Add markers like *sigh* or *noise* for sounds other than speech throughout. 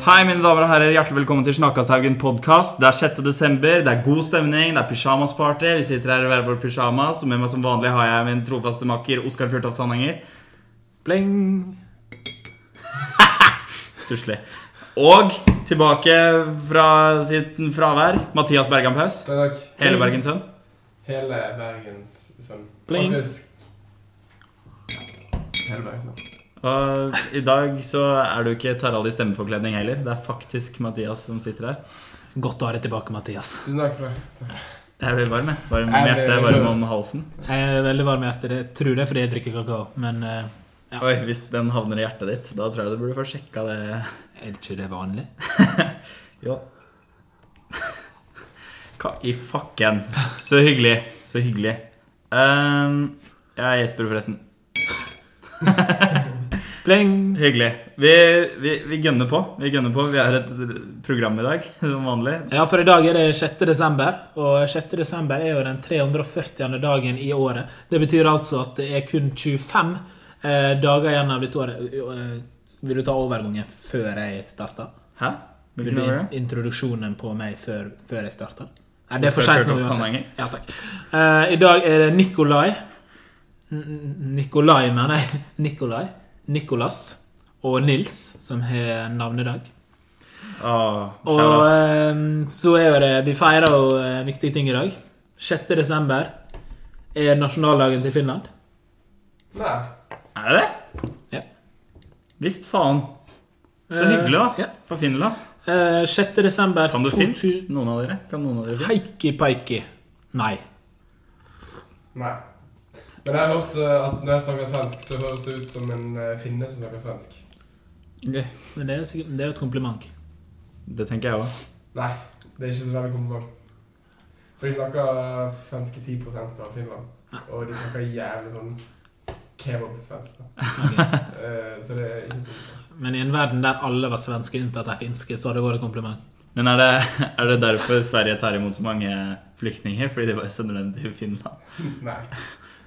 Hei, mine damer og herrer. Hjertelig velkommen til Snakkasthaugen podkast. Det er 6. desember, det er god stemning, det er pysjamasparty. Vi sitter her i hver vår pyjamas, og med meg som vanlig har jeg min trofaste makker Oskar Fjørtoft Sandanger. Bling. *laughs* Stusslig. Og tilbake fra sitt fravær, Mathias Bergan Paus. Takk. Hele Bergens sønn. Hele Bergens sønn. Bling. Faktisk Hele Bergens sønn. Og i dag så er du ikke Tarald i stemmeforkledning heller. Det er faktisk Mathias som sitter her. Godt å ha deg tilbake, Mathias. Tusen takk for det. Jeg blir varm, jeg. Varm om hjertet, varm om halsen. Jeg er veldig varm i hjertet. Jeg tror det er fordi jeg drikker kakao. Men eh, Ja. Oi, Hvis den havner i hjertet ditt, da tror jeg du burde få sjekka det. er ikke det vanlig? *laughs* Jo. Hva i fucken? Så hyggelig. Så hyggelig. Um, jeg er Jesper, forresten. *laughs* Bling. Hyggelig. Vi, vi, vi gønner på. Vi gønner på. Vi har et program i dag, *laughs* som vanlig. Ja, for i dag er det 6. desember, og 6. desember er jo den 340. dagen i året. Det betyr altså at det er kun 25 eh, dager igjen av dette året. Eh, Vil du ta overgangen før jeg starter? Hæ? Vil du år in introduksjonen på meg før, før jeg starter? Nei, det er for seint nå uansett. Ja, takk. Eh, I dag er det Nikolai N- Nikolai, mener jeg. *laughs* Nikolai. Nikolas og Nils som har navnedag. Oh, Og shout-out. eh, så er jo det Vi feirer jo eh, viktige ting i dag. 6. desember er nasjonaldagen til Finland. Nei. Er det det? Ja. Visst faen. Så Eh, hyggelig, da. ja. For Finland. Uh, 6. desember Kan du 2000 finsk? Noen av dere? Kan noen av dere finsk? Heikki peikki. Nei. Nei. Men jeg har hørt eh, at når jeg snakker svensk, så høres det ut som en eh, finne som snakker svensk. Ok. Men det er sikkert- det er jo et kompliment. Det tenker jeg òg. Nei, det er ikke så veldig kompliment. For de snakker eh, svenske 10 av Finland. Og de snakker jævlig sånn kebab-svensk. Okay. *laughs* Eh, så det er ikke kompliment. Men i en verden der alle var svenske unntatt de finske, så hadde det vært et kompliment. Men er det, er det derfor Sverige tar imot så mange flyktninger? Fordi de bare sender dem til Finland? *laughs* Nei.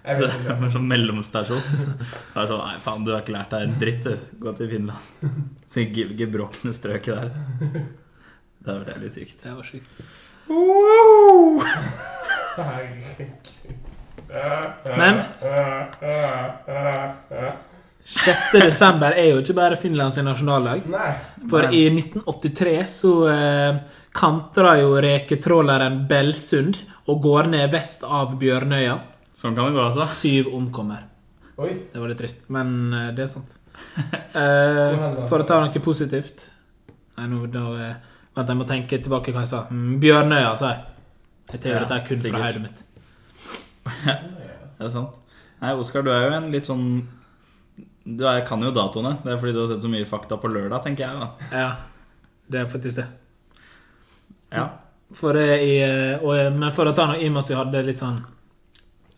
Så ikke. er sånn mellomstasjon. Det er sånn, Nei, faen, du har ikke lært deg en dritt, du. Gå til Finland. Det gebrokne strøket der. Det hadde vært jævlig sykt. Det var sykt. Wow! Men 6. desember er jo ikke bare Finlands nasjonaldag. Nei. For i 1983 så eh, kantra jo reketråleren Belsund og går ned vest av Bjørnøya. Sånn kan det gå, altså. Syv omkommer. Oi. Det var litt trist, men eh, det er sant. *laughs* Eh, for å ta noe positivt Nei, nå da eh, Vent, jeg må tenke tilbake hva jeg sa. Mm, Bjørnøya, sa jeg. Jeg tror Ja, dette er kun sikkert. fra hodet mitt. *laughs* Det er sant. Nei, Oskar, du er jo en litt sånn Du er, kan jo datoene. Det er fordi du har sett så mye fakta på lørdag, tenker jeg. da Ja, det er faktisk det. Ja, For det i, eh, og, eh, men for å ta noe i og med at vi hadde litt sånn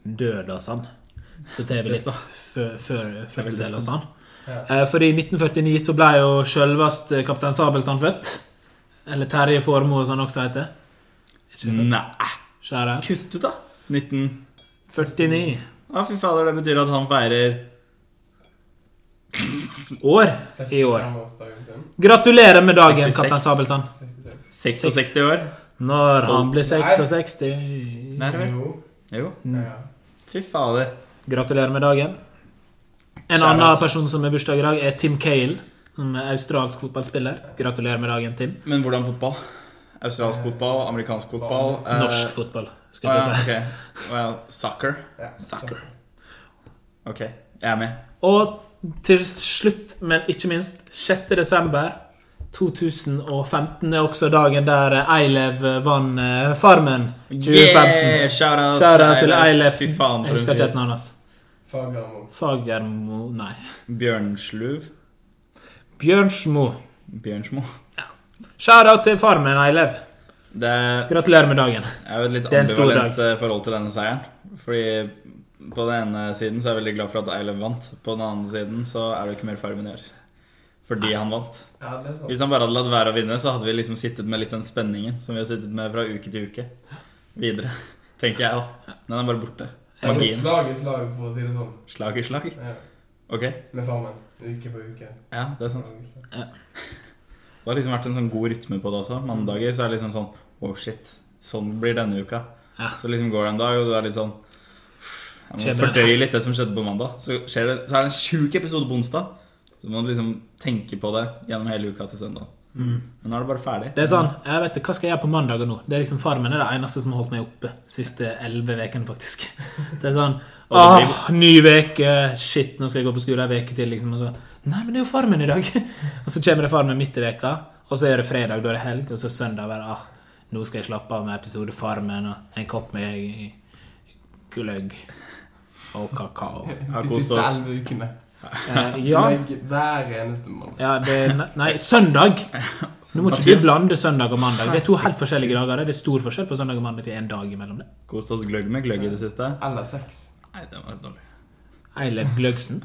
død og sånn, så tar vi litt fø- fø- fødsel og sånn. Ja. Eh, For i 1949 så ble jo sjølveste kaptein Sabeltann født. Eller Terje Formoe, som han også heter. Det? Nei, Skjære. kutt ut, da! 1949. Ja, fy fader, det betyr at han feirer år i år. Gratulerer med dagen, 66. kaptein Sabeltann. 66. 66 år. Når han blir 66 Nei, Nei vel. Jo. Jo, Ja. Fy fader. Gratulerer med dagen. En Shout annen person som har bursdag i dag, er Tim Cale. Som er australsk fotballspiller. Gratulerer med dagen, Tim. Men hvordan fotball? Australsk fotball, amerikansk fotball eh, Norsk fotball, skal jeg ja, si. Okay. Well, soccer. Ja. Soccer. Ok, jeg er med. Og til slutt, men ikke minst, 6. desember 2015 er også dagen der Eilev vant eh, Farmen 2015. Yeah! Shout out, Shout-out til Eilev. Fy faen, Jeg husker ikke et navn hans. Fagermo. Fagermo Nei. Bjørnsluv. Bjørnsmo. Bjørnsmo. Shout-out til Farmen, Eilev. Det er Gratulerer med dagen. Jeg har et litt ambivalent eh, forhold til denne seieren. Fordi på den ene siden så er jeg veldig glad for at Eilev vant. På den andre siden så er det ikke mer Farmen gjør. Fordi han vant. Ja, det sant. Hvis han bare hadde latt være å vinne, så hadde vi liksom sittet med litt den spenningen som vi har sittet med fra uke til uke. Videre. *laughs* Tenker jeg, da. Den er bare borte. Magien. slag i slag, for å si det sånn. Slag i slag. Ja. Ok. Med Farmen. Uke for uke. Ja, det er sant. Det har liksom vært en sånn god rytme på det også. Mandager så er det liksom sånn Oh shit, sånn blir denne uka. Ja. Så liksom går det en dag, og du er litt sånn Jeg må fordøye litt det som skjedde på mandag. Så, skjer det, så er det en sjuk episode på onsdag. Så må du liksom tenke på det gjennom hele uka til søndag. Mm. Men nå er det bare ferdig. Det er sånn, jeg vet Hva skal jeg gjøre på mandager nå? Det er liksom Farmen er det eneste som har holdt meg oppe siste elleve ukene, faktisk. *laughs* Det er sånn Åh, ny uke! Shit, nå skal jeg gå på skole en uke til, liksom. Og så Nei, men det er jo Farmen i dag! *laughs* Og så kommer det Farmen midt i veka og så er det fredag, da er det helg, og så søndag bare ah, Nå skal jeg slappe av med episode Farmen og en kopp med gløgg og kakao. *laughs* De siste elleve ukene. Eh, *laughs* ja, Hver eneste mandag. ja det Nei, søndag! Nå må ikke blande søndag og mandag. Det er to helt forskjellige dager. Det er stor forskjell på søndag og mandag. Det er en dag imellom det. Kost oss gløgg med gløgg i det siste. Eller sex. Nei, det var dårlig. Eilef Gløgsen.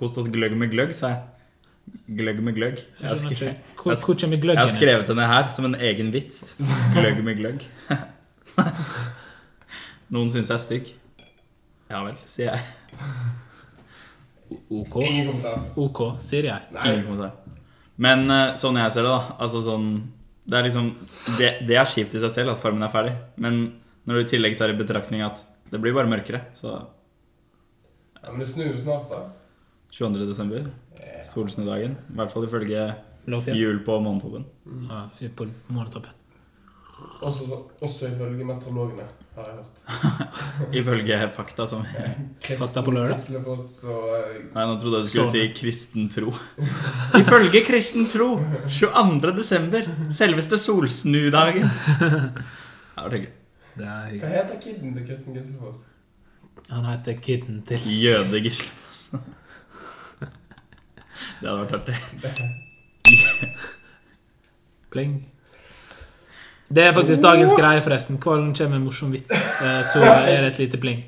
Kost oss gløgg med gløgg, sa jeg. Gløgg med gløgg. Jeg har, skrevet. Hvor, hvor jeg har skrevet det ned her som en egen vits. Gløgg med gløgg. *laughs* Noen syns jeg er stygg. Ja vel, sier jeg. OK. OK, sier jeg. Nei. Ingen kommentar. Men eh, sånn jeg ser det, da Altså sånn Det er liksom Det, det er kjipt i seg selv at Farmen er ferdig. Men når du i tillegg tar i betraktning at det blir bare mørkere, så Ja, men det snur jo snart, da. 22. desember, Solsnudagen. I hvert fall ifølge jul på månetoppen. Ja, på månetoppen. Også, også ifølge meteorologene, har jeg hørt. *laughs* Ifølge fakta som Fakta på lørdag. Eh, Nei, nå trodde jeg du skulle Sånn. si kristen tro. *laughs* Ifølge kristen tro 22. desember, selveste solsnudagen. Det var hyggelig. Det er Hva heter kiden til Kristen Gislefoss? Han heter Kidden til Jøde Gislefoss. *laughs* Det hadde vært artig. Pling. Det er faktisk dagens greie, forresten. Hver gang det kommer en morsom vits, eh, så er det et lite pling.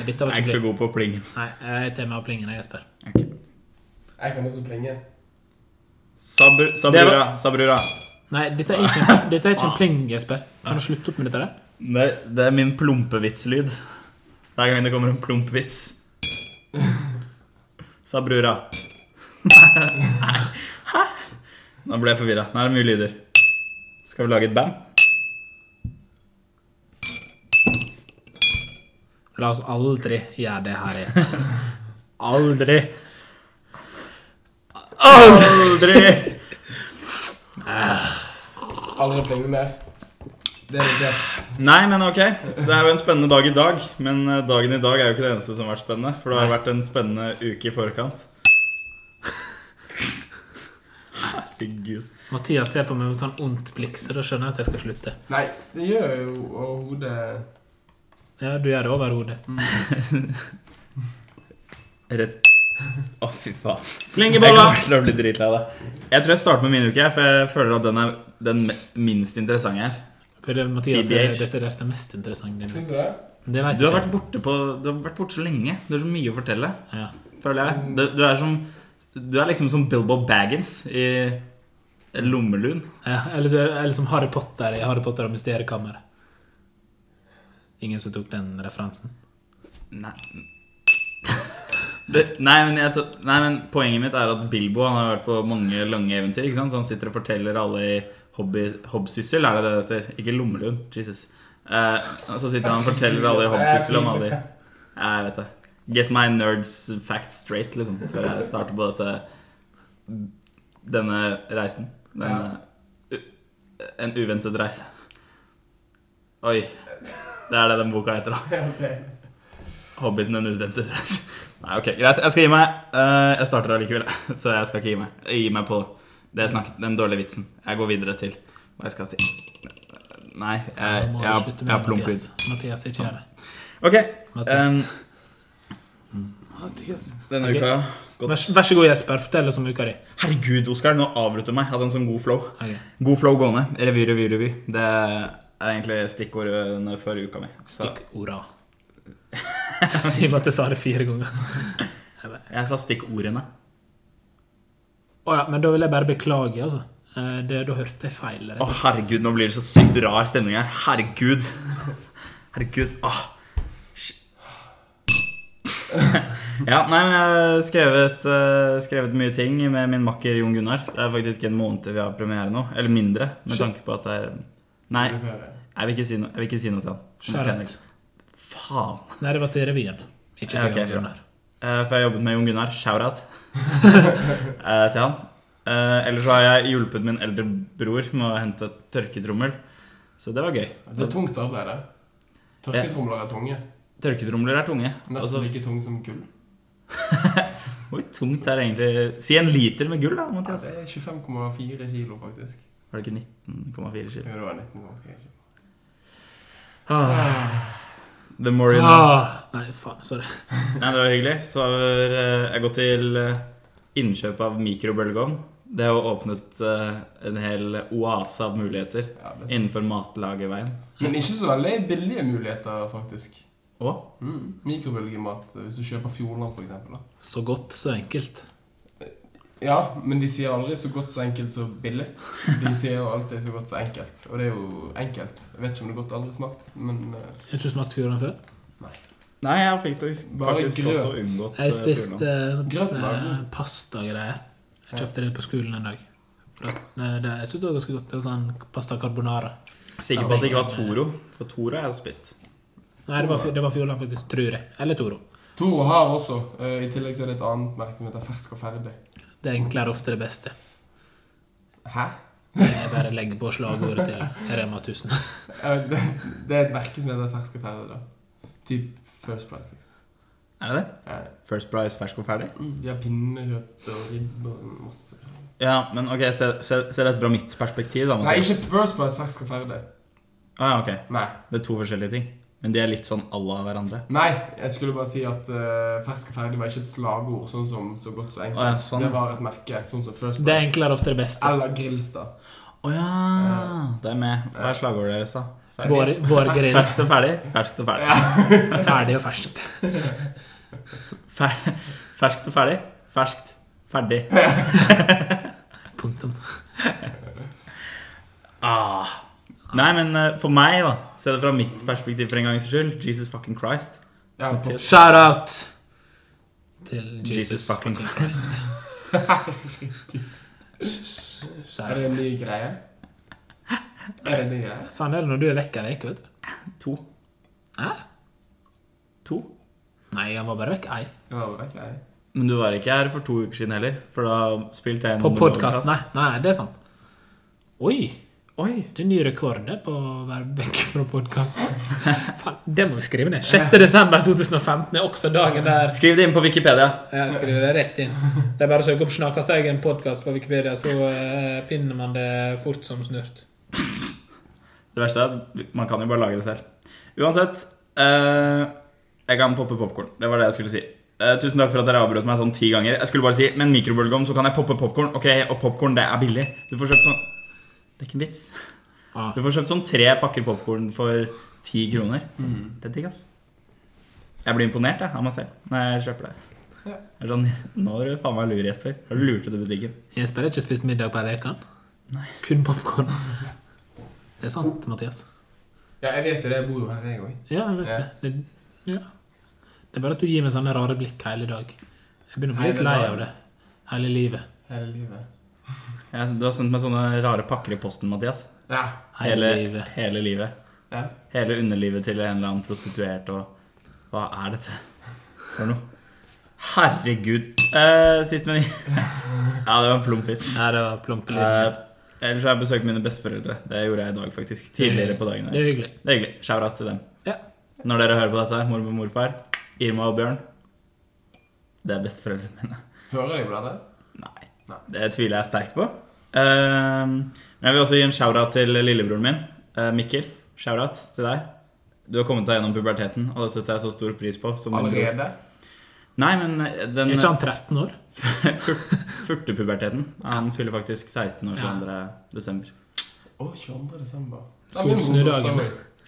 Nei, Jeg er ikke så god på plingen. Nei, jeg tar med av plingen, jeg, Jesper. Jeg kan også plinge. Sabr, sabrura, sabrura. Nei, dette er ikke en, dette er ikke en pling, Jesper. Kan du slutte opp med dette der? Det, det er min plumpevitslyd. Hver gang det kommer en plumpvits. Sabrura. *laughs* Sabrura. Hæ? Nå ble jeg forvirra. Nå er det mye lyder. Skal vi lage et band? La oss aldri gjøre det her igjen. Aldri. Aldri! Aldri plinge mer. Det er notert. Nei, men ok. Det er jo en spennende dag i dag. Men eh, dagen i dag er jo ikke det eneste som har vært spennende. For det har vært en spennende uke i forkant. Herregud. Mathias ser på meg med sånn ondt blikk, så da skjønner jeg at jeg skal slutte. Nei, det gjør jo overhodet Ja, du gjør det over hodet. *laughs* Rett Å, fy faen. Jeg Plingebolla! kommer til å bli dritlei av det. Jeg tror jeg starter med min uke, for jeg føler at den er den minst interessante her. For det, Mathias er TBH. desidert det mest interessante. Syns du det? Det vet Du har jeg vært borte, på, du har vært borte så lenge. Du har så mye å fortelle, Ja. føler jeg. Du, du, er som, du er liksom som Bilbo Baggins i Lommelund. Ja, eller, eller som Harry Potter i Harry Potter og Mysteriekammeret. Ingen som tok den referansen? Nei. Det, nei, men jeg, nei, men poenget mitt er at Bilbo han har vært på mange lange eventyr. ikke sant? Så han sitter og forteller alle i hobby, Hobbsyssel, er det det det heter? Ikke Lommelund. Jesus. Eh, så sitter han og forteller alle i Hobbsyssel om alle de Jeg vet det. Get my nerds facts straight, liksom, før jeg starter på dette denne reisen. Denne uh, En uventet reise. Oi. Det er det den boka heter, da. *laughs* Ja, ok. Hobbiten en uventet reise. Nei, ok, greit. Jeg skal gi meg. Uh, jeg starter allikevel, så jeg skal ikke gi meg. gi meg på det jeg snakket, den dårlige vitsen. Jeg går videre til hva jeg skal si. Nei, jeg, jeg, har- slutte jeg har plump Mathias. lyd. Mathias, ikke gjør det. Ok. Mathias. Um, Mathias. denne Ok. uka gått Vær, vær så god, Jesper. Fortell oss om uka di. Herregud, Oskar, nå avbryter meg. Jeg hadde en sånn god flow. Okay. God flow gående. Revy, revy, revy. Det er egentlig stikkordene for uka mi. Stikkorda. I og med at du sa det fire ganger. jeg sa stikkordene. Å ja, men da vil jeg bare beklage, altså. Eh, Det, da hørte jeg feil. Å, oh, herregud, nå blir det så sykt rar stemning her. Herregud. *laughs* Herregud. Åh. Sh- Ja, nei, men jeg har skrevet, uh, skrevet mye ting med min makker Jon Gunnar. Det er faktisk en måned til vi har premiere nå. Eller mindre, med Shit. tanke på at det er Nei, jeg vil ikke si noe, jeg vil ikke si noe til han. Henlegge. Faen. Nei, det var til revyen. Ikke til Ja, ok, Jon. Gunnar. Uh, For jeg har jobbet med Jon Gunnar. Shout-out uh, *laughs* til han. Eh, Ellers så har jeg hjulpet min eldre bror med å hente tørketrommel. Så det var gøy. Det er tungt arbeid, det. Tørketromler er tunge. Tørketromler er tunge. Nesten Altså, like tunge som gull. Hvor tungt er det egentlig Si en liter med gull, da, Ja, det er 25,4 kilo, faktisk. Var det ikke 19,4 kilo? Jo, det var 19,4 kilo. Ah, the more you know. Ah, nei, faen. Sorry. Nei, det var hyggelig. Så har eh, jeg gått til eh, innkjøp av mikrobølgeovn. Det har åpnet eh, en hel oase av muligheter Ja, innenfor matlagerveien. Men ikke så veldig billige muligheter, faktisk. Og Mm. Mikrobølgemat hvis du kjøper Fjordland, f.eks. Så godt, så enkelt. Ja, men de sier aldri så godt så enkelt så billig. De sier jo alltid så godt så enkelt. Og det er jo enkelt. Jeg vet ikke om det er godt aldri smakt, men Har Har ikke smakt Fjordland før? Nei, jeg har faktisk, Bare faktisk grøt. også unngått Jeg eh, spiste uh, pastagreier. Jeg kjøpte det på skolen en dag. Eh, det, jeg synes det var ganske godt. Det var sånn pasta carbonara. Sikker på at det ikke var Toro. For Toro har jeg spist. Nei, det var, det var Fjordland, faktisk. Tror jeg. Eller Toro. Toro har også. eh, I tillegg så er det et annet merke som heter Fersk og ferdig. Det enkle er ofte det beste. Hæ? Jeg bare legger på slagordet til Rema 1000. Eh, *laughs* Det, det er et merke som heter Fersk og ferdig, da. Typ First Price. liksom. Er det det? Ja. First Price fersk og ferdig? Mm, De har pinnekjøtt og ribbe og masse. Ja, men ok, se, se, se dette fra mitt perspektiv, da. Nei, ikke First Price Fersk og ferdig. Ah, ja, ok. Nei. Det er to forskjellige ting. Men de er litt sånn à la hverandre. Nei, jeg skulle bare si at uh, fersk og ferdig var ikke et slagord, sånn som så godt så enkelt. Ja, sånn. Det var et merke, sånn som First Det Price. enkle er ofte det beste. Eller Grilstad. Å ja! Det er med. Hva er slagordet deres, da? Vår, vår grill. Ferskt og ferdig? Ferskt og ferdig. Ja. *laughs* Ferdig og ferskt. *laughs* Fer ferskt og ferdig? Ferskt. Ferdig. *laughs* Punktum. Ah. Nei, men uh, for meg, da Se det fra mitt perspektiv for en gangs skyld. Jesus fucking Christ. Ja. Shout out til Jesus, Jesus fucking Christ. *laughs* Er det en ny greie? Er det en ny greie? Sånn er det når du er vekk ei uke, vet du. To. Hæ? To? Nei, han var bare vekk ei. Var vel ikke jeg. Men du var ikke her for to uker siden heller. For da spilte jeg en På podkast. Nei, nei, det er sant. Oi! Oi! Det er ny rekord på å være vekk fra podkast. *laughs* Det må vi skrive ned. 6. desember 2015 er også dagen der Skriv det inn på Wikipedia. Ja, skriver det rett inn. Det er bare å søke opp 'Snakkasteigen podkast' på Wikipedia, så uh, finner man det fort som snurt. Det verste er at man kan jo bare lage det selv. Uansett uh, Jeg kan poppe popkorn. Det var det jeg skulle si. Uh, tusen takk for at dere avbrøt meg sånn ti ganger. Jeg skulle bare si Med en mikrobølgeovn så kan jeg poppe popkorn. Ok, og popkorn, det er billig. Du får kjøpt sånn Det er ikke en vits. Ah. Du får kjøpt sånn tre pakker popkorn for ti kroner. Det er digg, ass. Jeg blir imponert jeg, av meg selv når jeg kjøper det. Ja. Det er sånn, Nå er du faen meg lur, Jesper. Har du lurt ut i butikken? Jesper har ikke spist middag på ei uke. Kun popkorn. Det er sant, Mathias. Ja, jeg vet jo det. Jeg bor jo her, jeg òg. Ja, jeg vet Ja. det. det. Ja. Det er bare at du gir meg sånne rare blikk hele dag. Jeg begynner å bli litt lei av det. Hele livet. Hele livet. Ja, du har sendt meg sånne rare pakker i posten, Mathias. Ja. Hele, Hele, livet. hele livet. ja. Hele underlivet til en eller annen prostituert og Hva er dette for noe? Herregud. Eh, sist, men *laughs* Ja, det var plump vits. Ja, det var plump Eh, ellers har jeg besøkt mine besteforeldre. Det gjorde jeg i dag, faktisk. Tidligere på dagen. Det er hyggelig. Det er hyggelig. Shout-out til dem. Ja. Når dere hører på dette, mormor og morfar, Irma og Bjørn Det er besteforeldrene mine. Hører de på dette? Det tviler jeg sterkt på. Eh, men jeg vil også gi en shout-out til lillebroren min, eh, Mikkel. Shout-out til deg. Du har kommet deg gjennom puberteten, og det setter jeg så stor pris på. Allerede? Nei, men eh, den Er ikke han 13 år? *laughs* fur- furtepuberteten. Han fyller faktisk 16 år Ja. 22. desember. Å, 22. desember. Solsnudagen.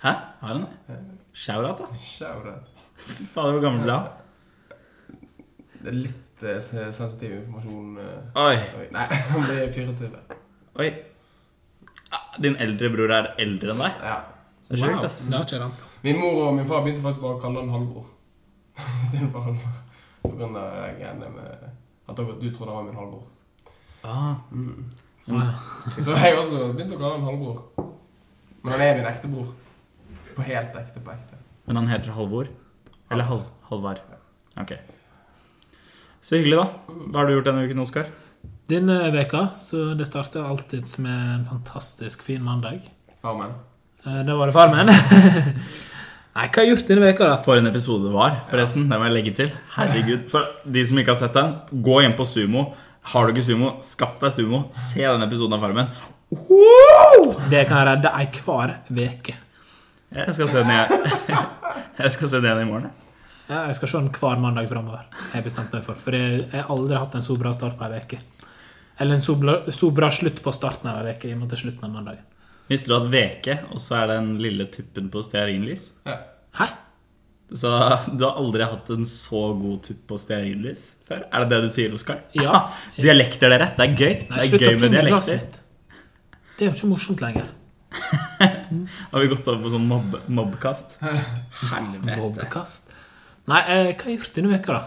Hæ? Har han det? Shout-out, da. Shout-out. Fy fader, hvor gammel ble han? Det er litt eh, sensitiv informasjon. eh. Oi. Oi, Nei, *laughs* han blir 24. Oi. Ah, Din eldre bror er eldre enn deg? Ja. Det er sjukt, ass. Det har ikke jeg. Min mor og min far begynte faktisk bare å kalle han halvbror. *laughs* Istedenfor halvbror. På grunn av det greiene med at dere- du trodde han var min halvbror. Ah, Mm. mm. Så jeg også begynte å kalle han halvbror. Men han er min ekte bror. På helt ekte, på ekte. Men han heter Halvor? Eller Hal Halvard? Ok. Så hyggelig, da. Hva har du gjort denne uken, Oskar? Denne veka, så det starter alltid med en fantastisk fin mandag. Farmen. Det Da var det Farmen. *laughs* Nei, hva har jeg gjort denne veka, da? For en episode det var, forresten. Det må jeg legge til. Herregud. For de som ikke har sett den, gå inn på Sumo. Har du ikke Sumo, skaff deg Sumo. Se den episoden av Farmen. Det kan redde ei hver veke. Jeg skal se den igjen. *laughs* Jeg skal se den igjen i morgen. Jeg. Skal se den hver mandag framover. Jeg bestemte meg for. For jeg jeg har aldri hatt en så bra start på ei veke. Eller en så bra, så bra slutt på starten av ei og med til slutten av mandagen. Visste du at veke, og så er den lille tuppen på stearinlys? Ja. Hæ? Så du har aldri hatt en så god tupp på stearinlys før? Er det det du sier, Oskar? Ja. *laughs* Dialekter, dere. Det er gøy. Nei, det er gøy med dialekter. Det er jo ikke morsomt lenger. *laughs* Har vi gått over på sånn mobb mobbkast? *laughs* Helvete. Bobbekast. Nei, eh, hva har jeg gjort denne veka da?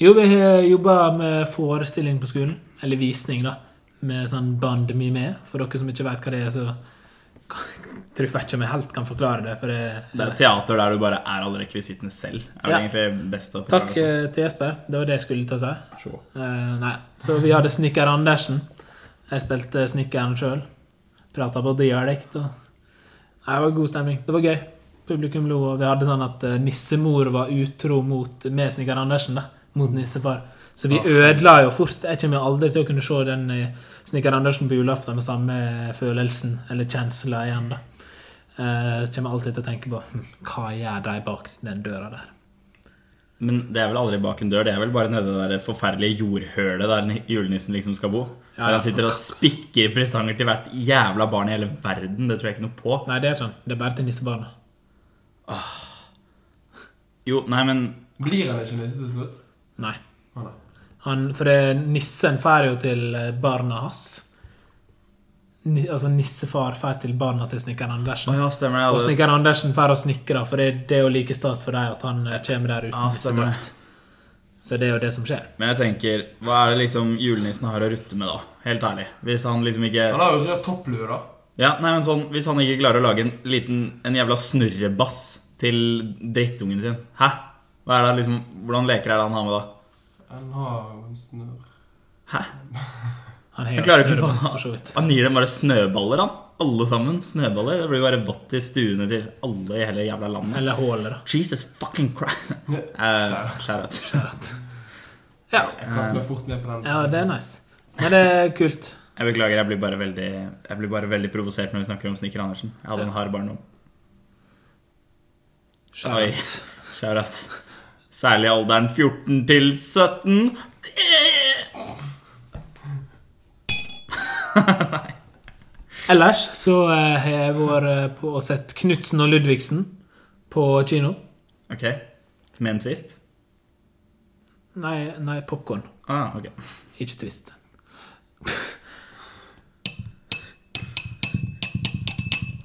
Jo, vi har jobba med forestilling på skolen. Eller visning, da. Med sånn band mime. For dere som ikke vet hva det er, så *laughs* tror jeg ikke om jeg helt kan forklare det. For det, Det er teater der du bare er alle rekvisittene selv. Er det Ja. egentlig best å Takk det sånn? eh, til Jesper. Det var det jeg skulle til å si. Så. Eh, nei. Så vi hadde Snekker Andersen. Jeg spilte snekkeren sjøl. Prata på dialekt. Og... Nei, det var god stemning. Det var gøy. Publikum lo, og vi hadde sånn at eh, nissemor var utro mot, med Snikker Andersen. da, Mot nissefar. Så vi Ah. ødela jo fort. Jeg kommer aldri til å kunne se den Snikker Andersen på julaften med samme følelsen eller kjensla igjen. da. Jeg Så kommer jeg alltid til å tenke på hm, hva gjør de bak den døra der. Men det er vel aldri bak en dør. Det er vel bare nede i det der forferdelige jordhølet der julenissen liksom skal bo. Ja, Der han sitter og spikker presanger til hvert jævla barn i hele verden. Det tror jeg ikke noe på. Nei, det er sånn. Det er bare til nissebarna. Jo, nei, men Blir han ikke nisse til slutt? Nei. Han, for det, nissen drar jo til eh, barna hans. Ni, altså nissefar drar til barna til snekker Andersen. Andersen. ja, stemmer Og det. snekker Andersen drar og snekrer, for det, det er jo like stas for dem at han eh, kommer der uten Ja, nissedrakt. Så det er jo det som skjer. Men jeg tenker, hva er det liksom julenissen har å rutte med, da? Helt ærlig. Hvis han liksom ikke Han har jo ikke topplue, da. Ja, nei, men sånn, Hvis han ikke klarer å lage en liten En jævla snurrebass til drittungen sin Hæ? Hva er det liksom Hvordan leker er det han har med da? Han har jo en snurr. Hæ? *laughs* Han har klarer ikke vidt. Han gir dem bare snøballer, han. Alle sammen. Snøballer. Det blir bare vått i stuene til alle i hele jævla landet. Eller håler, da. Jesus fucking Christ. Uh, *laughs* Skjærat. Ja. Jeg kaster meg fort ned på den. ja, det er nice. Men det er kult. Jeg beklager, jeg blir bare veldig Jeg blir bare veldig provosert når vi snakker om Snikker Andersen. Jeg hadde en hard barndom. Skjærat. Shout. *laughs* Særlig alderen 14 til 17. *laughs* Ellers så eh, har jeg vært eh, på og sett Knutsen og Ludvigsen på kino. Ok. Med en twist? Nei, nei popkorn. Ah, okay. Ikke twist.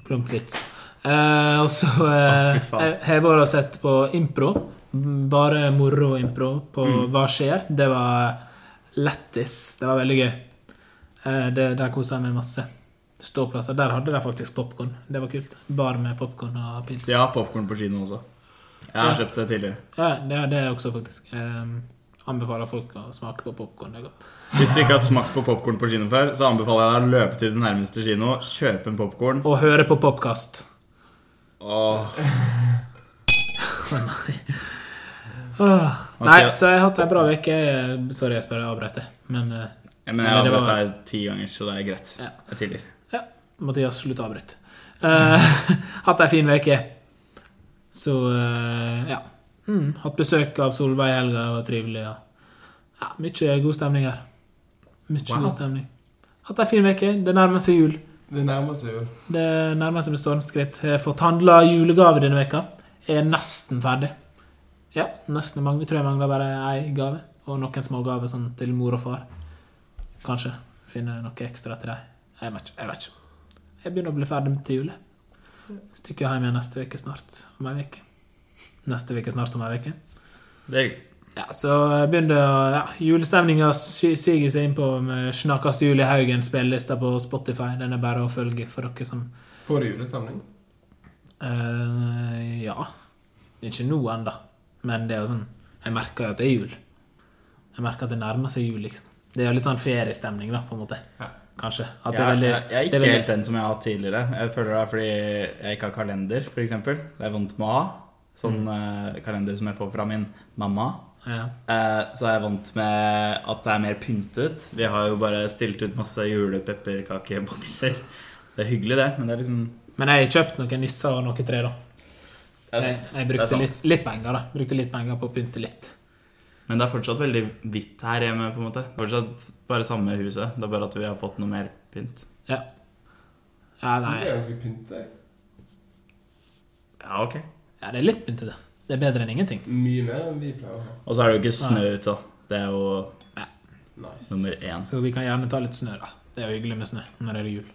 Plump. Eh, og så eh, fy jeg vært og sett på impro. Bare moro-impro på Mm. Hva skjer? Det var lættis. Det var veldig gøy. Eh, det, der kosa jeg meg masse. Ståplasser. Der hadde de faktisk popkorn. Det var kult. Bar med popkorn og pils. Ja, har popkorn på kino også. Jeg har Ja. kjøpt det tidligere. Ja, det, det er også faktisk. Eh, anbefaler folk å smake på popkorn. Hvis du ikke har smakt på popkorn på kino før, så anbefaler jeg deg å løpe til den nærmeste kino, kjøpe en popkorn Og høre på popkast. Åh, *laughs* Ok. Nei, så jeg har hatt ei bra uke. Sorry, jeg jeg avbrøt det. Men eh, Jeg jeg har det avbrøt deg ti ganger, så det er greit. Ja. Jeg tilgir. Ja. Mathias, slutt å avbryte. Uh, *laughs* hatt ei fin uke. Så uh, ja. Mm, hatt besøk av Solveig i helga, det var trivelig. Ja. ja, mye god stemning her. Mye Wow. god stemning. Hatt ei fin uke. Det nærmer seg jul. Det nærmer seg jul. Det nærmer seg med stormskritt. Jeg har fått handla julegave denne veka. Jeg er nesten ferdig. Ja, nesten. Mange, jeg tror jeg mangler bare ei gave. Og noen smågaver sånn til mor og far. Kanskje finne noe ekstra til dem. Jeg vet ikke. Jeg vet ikke. Jeg begynner å bli ferdig til jul. Stikker hjem igjen neste uke snart. Om ei uke. Neste uke snart om ei uke. Det Ja, så begynner det å ja, Julestemninga siger seg innpå med Snakkast jul i Haugen spillelista på Spotify. Den er bare å følge for dere som Får du julestemning? Uh, Ja. Ikke nå ennå, men det er jo sånn Jeg merker jo at det er jul. Jeg merker at det nærmer seg jul, liksom. Det er jo litt sånn feriestemning, da, på en måte. Ja. Kanskje. At det er veldig jeg, jeg er det ikke er veldig- helt den som jeg har hatt tidligere. Jeg føler det er fordi jeg ikke har kalender, f.eks. Det er vondt med å ha. Sånn Mm. eh, kalender som jeg får fra min mamma. ja. Eh, så er jeg vant med at det er mer pyntet. Vi har jo bare stilt ut masse julepepperkakebokser. Det er hyggelig, det, men det er liksom Men jeg har kjøpt noen nisser og noe tre, da. er Jeg, jeg er brukte litt, litt penger, da. Brukte litt penger på å pynte litt. Men det er fortsatt veldig hvitt her hjemme. på en måte Fortsatt bare samme huset. Det er bare at vi har fått noe mer pynt. Ja. Ja, Syns nei. jeg pynt, jeg. Ja, ok Ja, det er litt pyntete. Det Det er bedre enn ingenting. Mye mer enn vi pleier å ha. Og så er det jo ikke snø ute. da. Det er jo Nice. nummer én. Så vi kan gjerne ta litt snø, da. Det er jo hyggelig med snø når det er jul.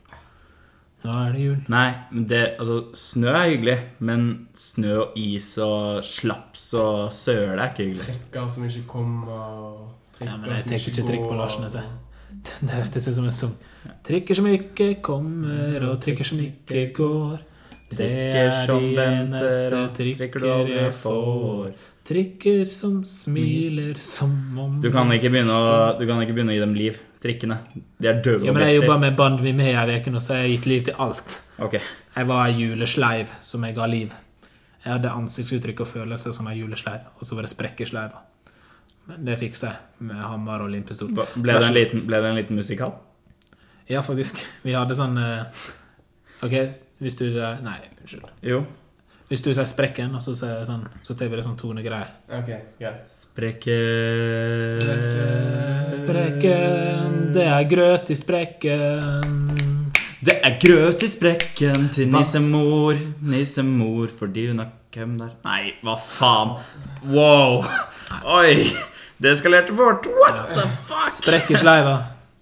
Nå er det jul. Nei, men det, altså, snø er hyggelig, men snø og is og slaps og søle er ikke hyggelig. Trikker som ikke kommer. og Ja, men jeg som tenker ikke trikk på. Larsen, jeg. *laughs* Det hørtes ut som en sang. Trikker som ikke kommer, og trikker som ikke går. Det er som venter, og trykker du aldri får. Trikker som smiler som om Du kan ikke begynne å, du kan ikke begynne å gi dem liv. Trikkene. De er døde Ja, men jeg jobba med Band Me Med uken, og så så jeg gitt liv til alt. Ok. Jeg var ei julesleiv som jeg ga liv. Jeg hadde ansiktsuttrykk og følelser som ei julesleiv, og så var det sprekkesleiva. Men det fiksa jeg med hammer og limpistol. Ble det en liten, ble det en liten musikal? Ja, faktisk. Vi hadde sånn eh, OK, hvis du sier Nei, unnskyld. Jo. Hvis du sier sprekken, og så sier jeg sånn, så tar vi det sånn tonegreier. Ok, yeah. Sprekken Sprekken, det er grøt i sprekken. Det er grøt i sprekken til nissemor, nissemor fordi hun har hvem der. Nei, hva faen? Wow! Oi! Det eskalerte fort. What the fuck? Sprekkesleiva,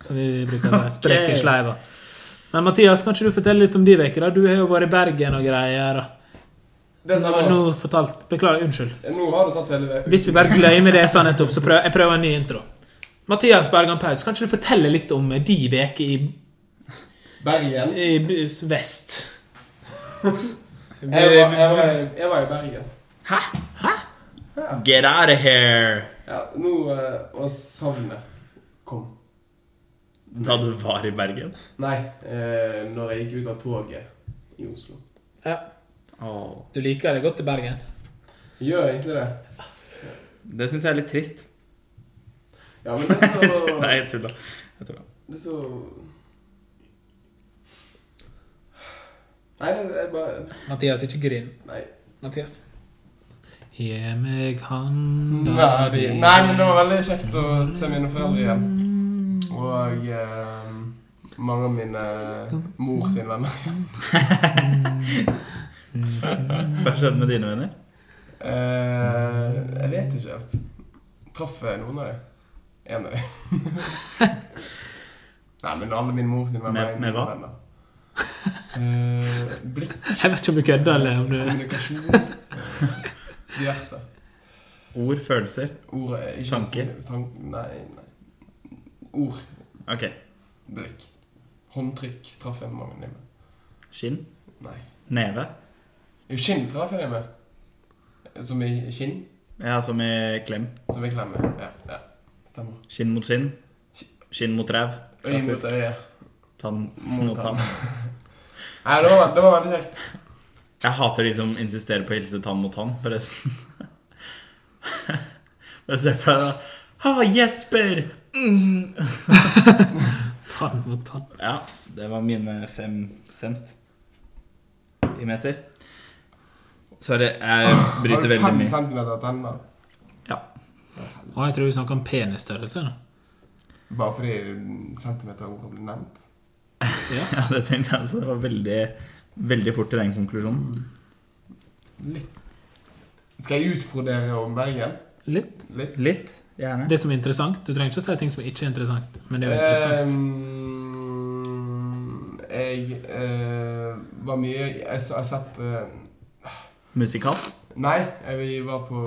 som vi bruker å si. Sprekkesleiva. Men Mathias, kan ikke du fortelle litt om de uker? Du har jo vært i Bergen og greier. Det Nå, nå fortalt, Beklager, unnskyld. Nå har du tatt hele. Hvis vi bare glemmer det jeg sa nettopp, så prøver jeg prøver en ny intro. Mathias Bergan Paus, kan ikke du fortelle litt om de uker i, Bergen. i vest? Jeg var, jeg, var, jeg var i Bergen. Get out of here! Ja, nå eh, Og savnet kom. Da du var i Bergen? Nei, eh, når jeg gikk ut av toget i Oslo. Ja. Oh. Du liker det godt i Bergen? Jeg gjør egentlig det. Det syns jeg er litt trist. Ja, men det er så *laughs* Nei, jeg tuller. Jeg tuller. Det er så Nei, det er bare Mathias, ikke grinn. Nei. Mathias. Gi meg handa Nei, nei, men det var veldig kjekt å se mine foreldre igjen. Og eh, mange av mine mor sine venner. Hva skjedde med dine venner? Eh, jeg vet ikke helt. Traff jeg noen av dem? En av dem. *laughs* nei, men alle mine mor sine venner. Med- med hva? venner. Eh, blikk, Jeg vet ikke om du kødder eller om du kommunikasjon eh, Diverse. Ord, følelser. Ord er ikke Tanke. Tank, nei, nei. Ord. Ok. Blikk. Håndtrykk traff jeg mange med. Skinn. Nei. Neve. Jo, Skinn traff jeg med. Som i skinn. Ja, som i klem. Som i klemme. Ja, ja. Stemmer. Skinn mot skinn. Skinn mot ræv. Øye mot øye. Tann Mot tann. *laughs* Nei, det var, det var veldig kjekt. Jeg hater de som insisterer på å hilse tann mot tann, forresten. *laughs* Bare ser på deg, da. Ha, Jesper! *laughs* tann mot tann. Ja, det var mine fem cent i meter. Sorry, jeg bryter veldig mye. Har du fem centimeter tenner? Ja. Og jeg tror vi snakker om penisstørrelse. Bare fordi centimeterordet ble nevnt? *laughs* Ja. ja, det tenkte jeg. Så det var veldig, veldig fort til den konklusjonen. Litt. Skal jeg utbrodere om Bergen? Litt. Litt. Litt, gjerne. Det som er interessant. Du trenger ikke å si ting som ikke er interessant, men det er jo interessant. Um, jeg uh, var mye Jeg har sett uh, Musikal. Nei, jeg, vi var på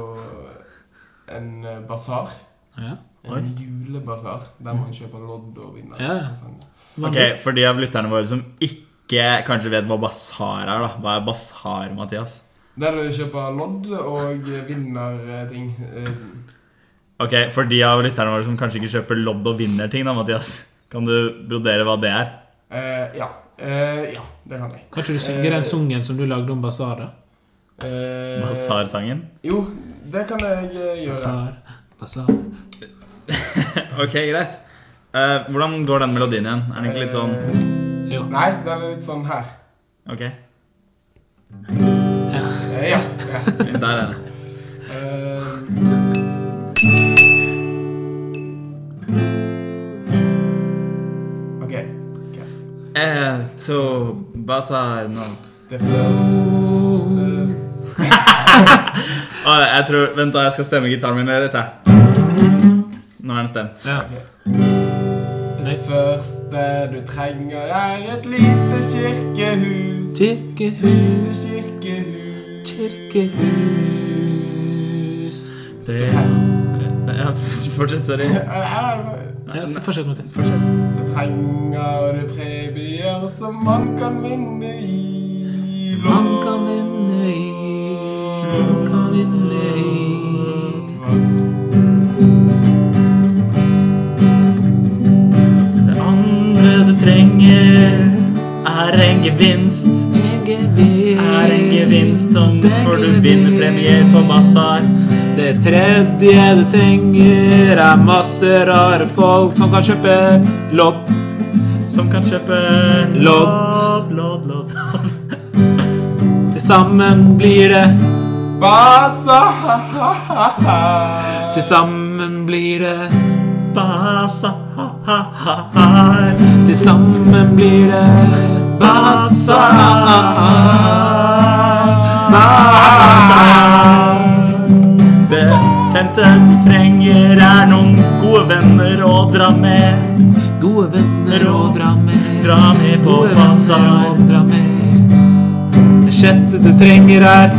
en eh, basar. Ja. En julebasar der man kjøper lodd og vinner. Ja. Ok, For de av lytterne våre som ikke kanskje vet hva basar er, da. Hva er basar, Mathias? Der du kjøper lodd og vinner eh, ting. Eh, Ok, For de av lytterne våre som kanskje ikke kjøper lodd og vinner ting, da, Mathias. Kan du brodere hva det er? eh, ja. Eh, ja, det kan jeg. Kan ikke du synge den sungen som du lagde om basar? da? Eh, Basarsangen? Jo, det kan jeg eh, gjøre. Basar, basar *laughs* Ok, greit. Eh, hvordan går den melodien igjen? Er den ikke litt sånn Eh, Jo. Nei, den er litt sånn her. Ok, Ja. Eh, ja. ja. der er det. Eh, to, bazaar, nå Det første *laughs* ah, Jeg tror Vent, da. Jeg skal stemme gitaren min litt, her. Nå er den stemt. ja. Det første du trenger, er et lite kirkehus. Kirkehus, Lite kirkehus. kirkehus Det *laughs* ja, Fortsett, sorry. *laughs* Ja, så fortsett Mathias. Fortsett. Så penger og premier som man kan vinne i. Man kan vinne i, man kan vinne i Det andre du trenger, er en gevinst. Er en gevinst som får du vinner premier på basar. Det tredje du trenger, er masse rare folk som kan kjøpe lodd. Som kan kjøpe lodd, lodd, lodd. Til sammen blir det Basar. Til sammen blir det Basar. Til sammen blir det basar. Det femte du trenger, er noen gode venner å dra med. Gode venner å dra med. Dra med på basar. Det sjette du trenger, er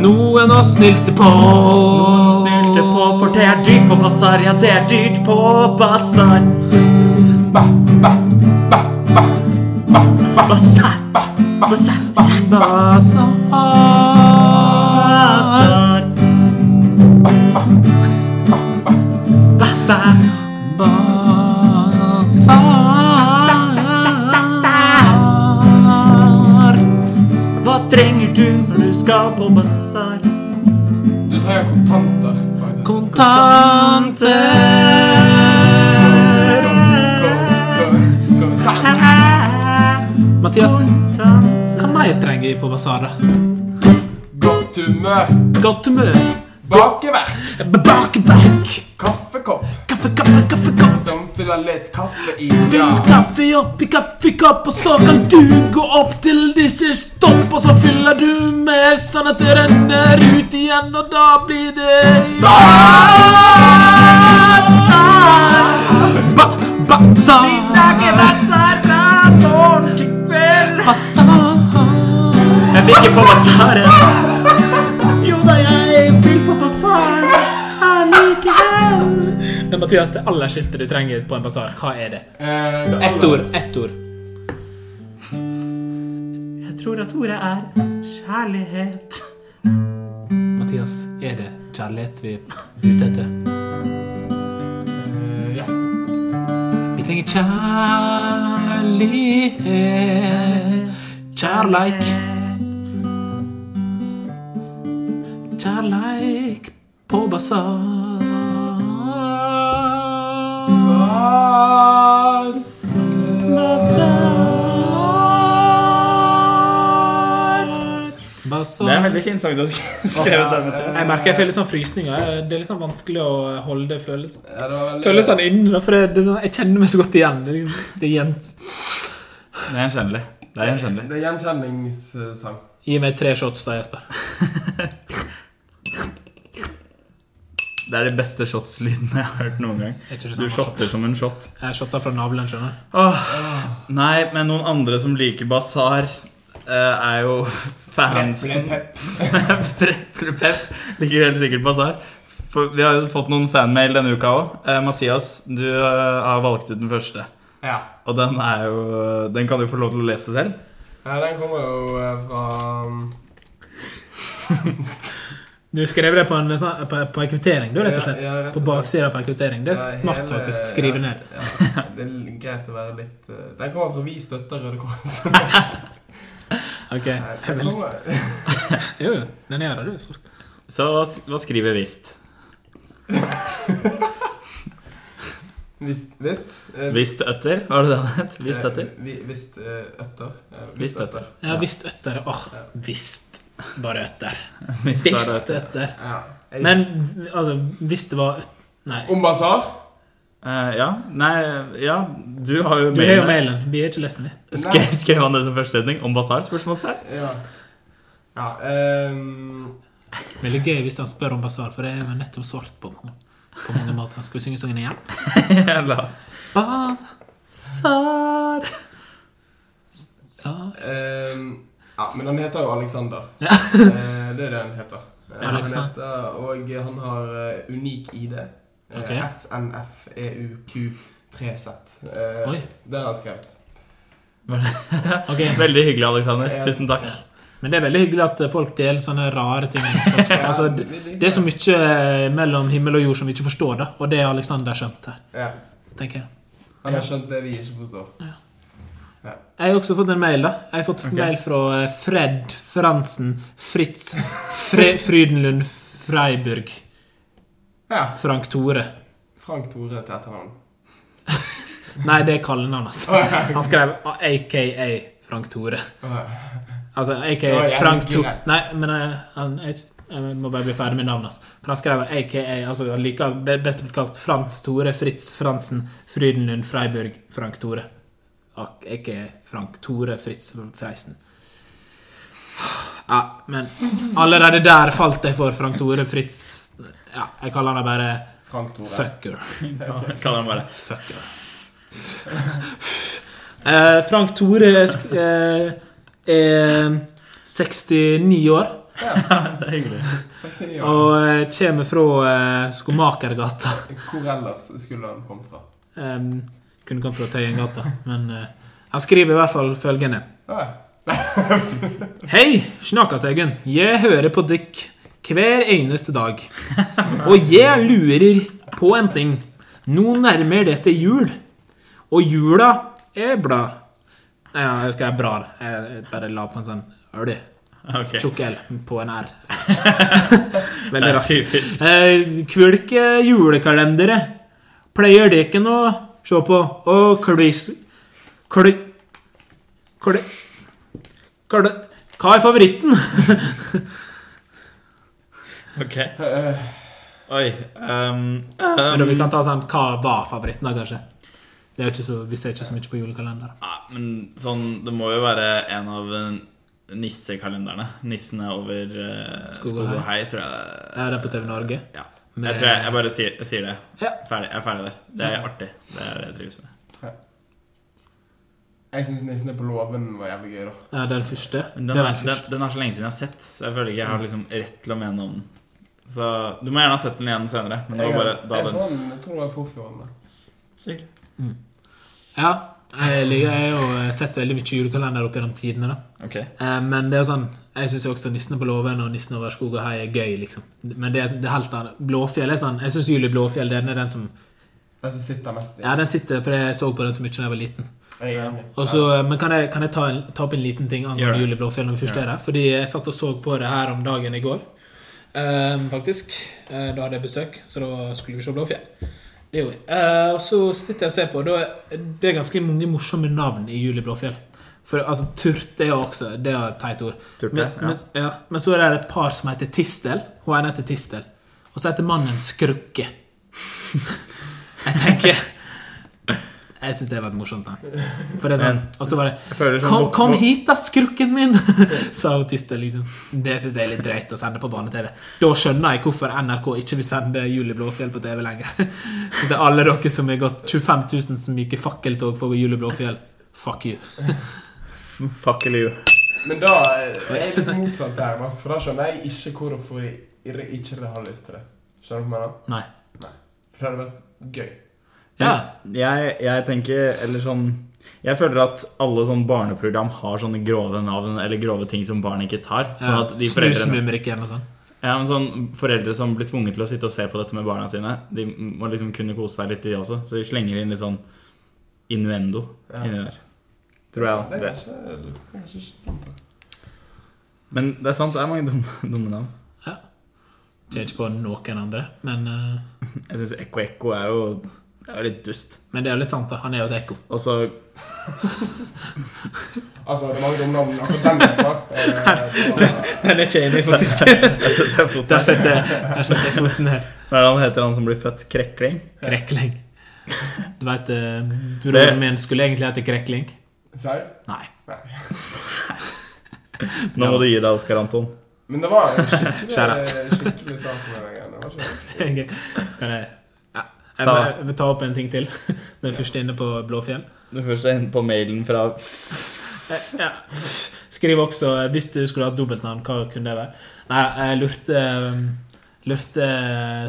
noen å snylte på. Noen å snylte på, for det er dyrt på basar. Ja, det er dyrt på basar. Ba, ba, ba, ba, ba, ba. Basar. Basar. Basar. Basar. Basar. Ba, ba. Basar. Hva trenger du når du skal på basar? Du trenger kontanter. Kontanter. Mathias, hva mer trenger vi på basaret? Godt humør. Godt humør. Bakeverk. Bakeverk. Kaffekopp Kaffe, kaffe, kaffekopp. som fyller litt kaffe i. Fyll Ja. kaffe oppi kaffekopp, og så kan du gå opp til de sier stopp, og så fyller du mer, sånn at det renner ut igjen, og da blir det Basar! Ba, basar! Vi snakker basar Basar. Jeg vil ikke på basaren. Jo da, jeg vil på basaren allikevel. Men Mathias, det aller siste du trenger på en basar, hva er det? Eh, Ett ord. Ett ord. Jeg tror at ordet er kjærlighet. Mathias, er det kjærlighet vi er ute etter? Uh, ja. Vi trenger kjærlighet. Kjærleik. Kjærleik på basar. Basar. Det er en veldig fin sang du har sk- skrevet der, Jeg merker jeg får litt sånn frysninger. Det er litt sånn vanskelig å holde følelsen. Ja, det var veldig- følelsene inne. For det, det, sånn- jeg kjenner meg så godt igjen. Det, det er igjen. Det er gjenkjennelig. Det er gjenkjennelig. Det er gjenkjenningssang. Gi meg tre shots da, Jesper. *laughs* Det er de beste shotslydene jeg har hørt noen gang. Det Du shotter som en shot. Jeg shotta fra navlen, skjønner du. Nei, men noen andre som liker basar, er jo fansen Prepp, Prepp, *laughs* Pep Ligger helt sikkert basar. For vi har jo fått noen fanmail denne uka òg. Eh, Mathias, du eh, har valgt ut den første. Ja. Og den er jo Den kan du få lov til å lese selv. ja. Den kommer jo eh, fra um, Du skrev det på en, på, på en kvittering, du, rett og slett. Ja, ja, rett og På baksida på en kvittering. Det er Ja, smart, hele- faktisk. Skrive ned. Ja, det er greit å være litt eh, Den kommer fra Vi støtter Røde Kors. *laughs* Ok. Nei, Jeg vil, jo, den gjør det, du. fort. Så hva, hva skriver Vist? *laughs* Visst. Visst. eh, Vist Øtter? Var det det han het? Vist Øtter? eh, vi- Visst eh, Øtter. Ja, Visst Øtter. Ja visst øtter. Åh, Ja. visst. Bare øtter. *laughs* Visst Øtter. øtter. Ja. Jeg- Men altså, hvis det var Nei. Om basar? Eh, ja. Nei, ja, du har jo Du har jo mailen. mailen. Vi har ikke lest den, vi. *laughs* Skrev, skrev han det som første setning? Om basar? Spørsmålstegn? Ja. Ja, um... Veldig gøy hvis han spør om basar, for det er jo nettopp svart på, på mange måter. Skal vi synge sangen igjen? *laughs* La oss. Basar Sar um, ja, men han heter jo Alexander. *laughs* Ja. Eh, det er det han heter. Han heter og han har eh, unik ID. Eh, Ok. SNFEUQ3Z. Eh, Oi. Det har jeg skrevet. *laughs* okay. Veldig hyggelig, Alexander. Tusen takk. Men det er veldig hyggelig at folk deler sånne rare ting. *laughs* Så, så, altså, det, det er så mye mellom himmel og jord som vi ikke forstår, da. Og det har Alexander skjønt her, Ja. tenker jeg. Han har skjønt det vi ikke forstår. Jeg har også fått en mail, da. Jeg har fått okay. mail fra eh, Fred Fransen Fritz Fre Frydenlund Freiburg Ja. Frank Tore. Frank Tore til etternavn. *laughs* Nei, det er kallenavn, altså. Han skrev AKA Frank Tore. Altså AKA Frank Tore. Nei, men jeg, er ikke jeg må bare bli ferdig med navnet hans. For han skrev AKA, altså like, best kalt Frans Tore Fritz Fransen Frydenlund Freiburg Frank Tore. AKA Frank Tore Fritz Freisen. Ja, men allerede der falt jeg for Frank Tore Fritz Ja, jeg kaller han bare Frank Tore. Fucker. *laughs* Jeg Kaller han bare. Fucker. *laughs* Eh, Frank Tore eh, er 69 år Ja, Det er hyggelig. 69 år. og eh, kommer fra eh, Skomakergata. *laughs* Hvor ellers skulle han kommet fra? Um, kunne kommet fra Tøyengata, men eh, han skriver i hvert fall følgende. Hei, Hei, Snakasaugen. Jeg hører på dykk hver eneste dag. Og jeg lurer på en ting. Nå nærmer det seg jul. Og jula er bra. Nei, ja, jeg skrev bra. Jeg bare la på en sånn øl. Okay. Tjukk L på en R. *laughs* Veldig er rart. Eh, Hvilke julekalendere pleier dere å se på? Og klis... Kli... Kli... Kli... Hva er favoritten? *laughs* Ok. eh, Oi. Um, Men vi um, kan ta sånn Hva var favoritten, da, kanskje? Det er ikke så, vi ser ikke så mye på julekalender. ja, men sånn Det må jo være en av nissekalenderne. Nissene over uh, Skog og hei, tror jeg. Ja, det er på TV Norge? Ja. Med- Jeg tror jeg, jeg bare sier, jeg sier det. Ja. Ferdig, jeg er ferdig der. Det er Ja. artig. Det er det jeg trives med. jeg syns 'Nissene på låven' var jævlig gøy, da. Ja, den første? Den er, den den, den er så lenge siden jeg har sett, så jeg føler ikke jeg har liksom rett til å mene om den. Så Du må gjerne ha sett den igjen senere. Men det var bare da jeg, den jeg tror det var forfjorden. Sykt. Ja. Jeg har jo sett veldig mye julekalender opp gjennom tidene. da okay. Eh, Men det er sånn jeg syns også 'Nissene på låven' og 'Nissen over skog og hei' er gøy. liksom Men det er, det er helt annet. Blåfjell er sånn Jeg syns Julie Blåfjell den er den som Den som sitter mest i. Ja, den sitter, for jeg så på den så mye da jeg var liten. Er enig. Men kan jeg, kan jeg ta, en, ta opp en liten ting angående. Julie Blåfjell når vi først er der? Fordi jeg satt og så på det her om dagen i går, eh, faktisk. Eh, da hadde jeg besøk, så da skulle vi se Blåfjell. Det gjorde vi. Eh, og så sitter jeg og ser på, da det er ganske mange morsomme navn i Julie Blåfjell. For altså, Turte er jo også Det er et teit ord. Turte, Men, ja. men, ja, men så er det et par som heter Tistel. Hun ene heter Tistel. Og så heter mannen Skrukke. *laughs* jeg tenker Jeg syns det var et morsomt da For det er sånn, og så var det Jeg føler sånn Kom, kom hit, da, skrukken min! *laughs* Sa autister liksom. Det syns jeg er litt drøyt å sende på barne-TV. Da skjønner jeg hvorfor NRK ikke vil sende Julie Blåfjell på TV lenger. *laughs* Så til alle dere som har gått 25 000 myke fakkeltog for Julie Blåfjell, fuck you. *laughs* Fuck you. Men da er jeg litt motsatt der, da. For da skjønner jeg ikke hvorfor jeg ikke har lyst til det. Skjønner du hva jeg mener? Nei. For det hadde vært gøy. Ja. Jeg, jeg tenker Eller sånn Jeg føler at alle sånn barneprogram har sånne grove navn eller grove ting som barn ikke tar. Sånn at de foreldrene eller noe. Ja, men sånn Foreldre som blir tvunget til å sitte og se på dette med barna sine, De må liksom kunne kose seg litt, de også. Så de slenger inn litt sånn innuendo Ja. inni der. Tror jeg. Det er ikke. Men det er sant, det er mange dumme, *laughs* dumme navn. Kjenner ikke på noen andre, men, uh... *laughs* Jeg syns Ekko Ekko er jo Det er litt dust. men det er jo litt sant, da. Han er jo et ekko. Og så *laughs* Altså, det var jo dumme navn. Akkurat den jeg. *laughs* Eh, Den er ikke enig, faktisk. *laughs* Der setter jeg, setter foten her. Hva er det han heter, han som blir født? Krekling? Krekling. Du veit, broren min skulle egentlig hete Krekling. Serr? Nei. Nå må du gi deg, Oskar Anton. Men det var en skikkelig, skikkelig sak med den greia. Kan jeg. Jeg må- jeg ta opp en ting til. *laughs* Den er først inne på Blåfjell. Den først er inne på mailen fra Eh, Ja. Skriv også eh, hvis du skulle hatt dobbeltnavn, hva kunne det være? Nei, jeg lurte, um, lurte